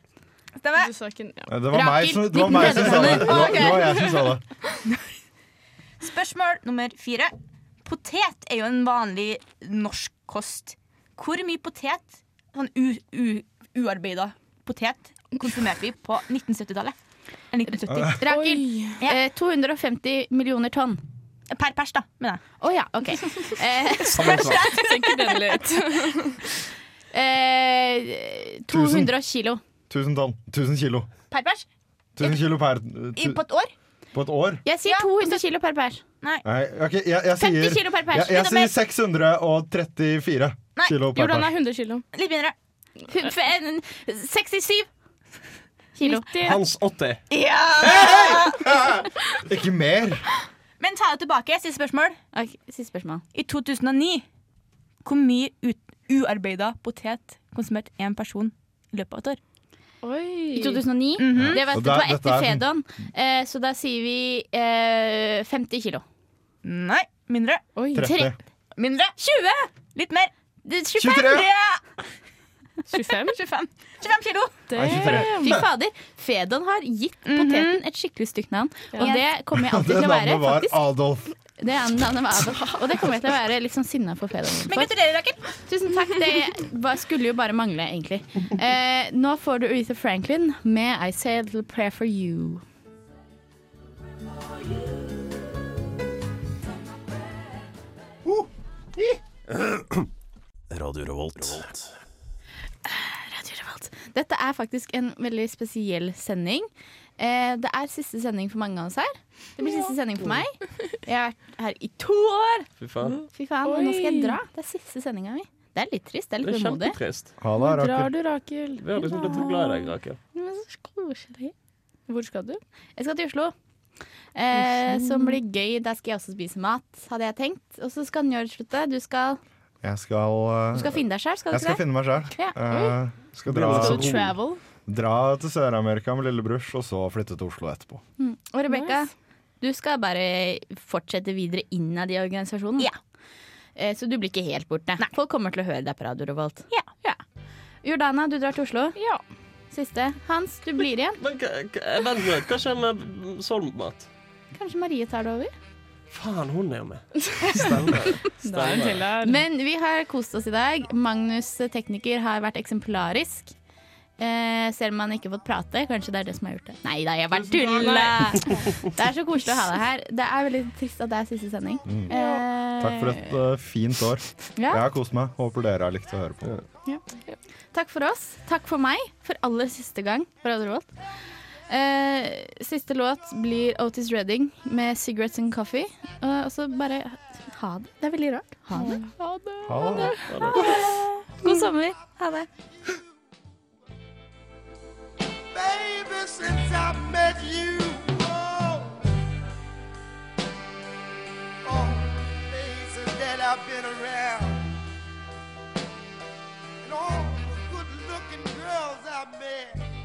[SPEAKER 6] Stemmer.
[SPEAKER 4] Ja.
[SPEAKER 3] Eh, Det var meg som, det var meg som sa det. Det var, det var jeg som sa det. (laughs)
[SPEAKER 6] Spørsmål nummer fire. Potet er jo en vanlig norsk kost. Hvor mye potet, sånn u, u, uarbeida potet, konsumerte vi på 1970-tallet? 1970.
[SPEAKER 2] Rakel.
[SPEAKER 6] Ja.
[SPEAKER 2] Eh, 250 millioner tonn.
[SPEAKER 6] Per pers, da, mener jeg.
[SPEAKER 2] Å ja, OK. (laughs) Eh.
[SPEAKER 4] Senker (laughs) den litt. (laughs)
[SPEAKER 2] eh, 200 kilo.
[SPEAKER 3] 1000 tonn. 1000 kilo.
[SPEAKER 6] Per pers?
[SPEAKER 3] 1000 kilo per
[SPEAKER 6] I,
[SPEAKER 3] tu,
[SPEAKER 6] på et år?
[SPEAKER 3] på et år?
[SPEAKER 2] Jeg sier
[SPEAKER 6] Ja,
[SPEAKER 2] 200 kilo per pers.
[SPEAKER 3] Nei, ok, jeg, jeg
[SPEAKER 2] 50
[SPEAKER 3] sier
[SPEAKER 2] kilo per pers.
[SPEAKER 3] Jeg, jeg sier 634
[SPEAKER 6] Nei,
[SPEAKER 3] kilo per
[SPEAKER 4] Jordan er
[SPEAKER 3] pers.
[SPEAKER 4] 100 kilo.
[SPEAKER 6] Litt mindre.
[SPEAKER 2] Hu- f- en- 67 kilo.
[SPEAKER 4] 90.
[SPEAKER 5] Hans 80.
[SPEAKER 6] Ja!
[SPEAKER 3] Ikke mer!
[SPEAKER 6] Men ta det tilbake. Siste spørsmål.
[SPEAKER 2] Okay, Siste spørsmål.
[SPEAKER 6] I 2009, hvor mye ut, uarbeida potet konsumerte én person i løpet av et år?
[SPEAKER 4] Oi.
[SPEAKER 2] I 2009.
[SPEAKER 6] Mhm.
[SPEAKER 2] Det var, det var etter
[SPEAKER 3] er
[SPEAKER 2] Fedon, eh, så da sier vi eh, 50 kilo.
[SPEAKER 6] Nei, mindre.
[SPEAKER 4] Oi.
[SPEAKER 3] 30.
[SPEAKER 6] Mindre.
[SPEAKER 2] 20!
[SPEAKER 6] Litt mer.
[SPEAKER 2] Det er 25!
[SPEAKER 3] 23.
[SPEAKER 6] Ja!
[SPEAKER 4] 25?
[SPEAKER 6] 25, 25 kilo!
[SPEAKER 2] Fy fader. Fedon har gitt poteten et skikkelig stygt navn. Og
[SPEAKER 6] Ja.
[SPEAKER 2] det kommer jeg alltid (laughs) til å være.
[SPEAKER 3] navnet var
[SPEAKER 2] faktisk.
[SPEAKER 3] Adolf.
[SPEAKER 2] Det er navnet var Adolf. Og det kommer jeg til å være litt sånn sinna for Fedon
[SPEAKER 6] Men gratulerer, Rakel.
[SPEAKER 2] Tusen takk. Det skulle jo bare mangle, egentlig. Eh, nå får du Aretha Franklin med I Say a Little Prayer for You. (clears throat)
[SPEAKER 11] Radio Revolt.
[SPEAKER 2] Radio Revolt. Dette er faktisk en veldig spesiell sending. Eh, det er siste sending for mange av oss her. Det blir siste sending for meg. Jeg har vært her i to år!
[SPEAKER 5] Fy faen.
[SPEAKER 2] Fy faen, nå skal jeg dra. Det er siste sendinga mi. Det er litt trist. Det er
[SPEAKER 5] Det
[SPEAKER 2] litt vemodig.
[SPEAKER 3] Ha det,
[SPEAKER 4] Drar du, Rakel?
[SPEAKER 5] Vi har liksom blitt så glad i deg, Rakel.
[SPEAKER 2] Men så koselig.
[SPEAKER 4] Hvor skal du?
[SPEAKER 2] Jeg skal til Oslo. Eh, som blir gøy. Der skal jeg også spise mat, hadde jeg tenkt. Og så skal Njord slutte. Du skal,
[SPEAKER 3] Jeg skal, uh,
[SPEAKER 2] du skal finne deg sjøl, skal du
[SPEAKER 3] jeg skal
[SPEAKER 2] ikke det?
[SPEAKER 3] finne meg selv
[SPEAKER 2] Ja.
[SPEAKER 3] skal dra,
[SPEAKER 5] Skal
[SPEAKER 4] Skal du travel?
[SPEAKER 3] dra til Sør-Amerika med lillebrors, og så flytte til Oslo etterpå.
[SPEAKER 2] Mm. Og Rebekka,
[SPEAKER 4] Nice.
[SPEAKER 2] du skal bare fortsette videre innad i organisasjonen.
[SPEAKER 6] Ja.
[SPEAKER 2] Uh, så du blir ikke helt borte. Folk kommer til å høre deg på Radio Revolt.
[SPEAKER 6] Ja.
[SPEAKER 2] Jordana, du drar til Oslo.
[SPEAKER 4] Ja.
[SPEAKER 2] Siste. Hans, du blir igjen.
[SPEAKER 5] Men men, men, hva skjer med Solmat?
[SPEAKER 2] Kanskje Marie tar det over.
[SPEAKER 5] Faen, hun er jo med. (laughs) Stemmer.
[SPEAKER 4] Er
[SPEAKER 5] Stemmer.
[SPEAKER 2] Men vi har kost oss i dag. Magnus tekniker har vært eksemplarisk. Eh, selv om han ikke har fått prate. Kanskje det er det som har gjort det. Nei da, jeg bare tulla! Det er så koselig å ha deg her. Det er veldig trist at det er siste sending.
[SPEAKER 3] Mm.
[SPEAKER 2] Eh,
[SPEAKER 3] Takk for et uh, fint år.
[SPEAKER 2] Ja.
[SPEAKER 3] Jeg har kost meg. Håper dere har likt å høre på.
[SPEAKER 2] Takk for oss. Takk for meg for aller siste gang For. Eh, siste låt blir Otis Redding med 'Cigarettes and Coffee'. Eh, og så bare ha det. Det er veldig rart. Ha det.
[SPEAKER 4] Ha det.
[SPEAKER 3] Ha det.
[SPEAKER 2] Ha det. God sommer. Ha det.
[SPEAKER 12] Baby, since I met you, oh, all the places that I've been around, and all the good-looking girls I've met.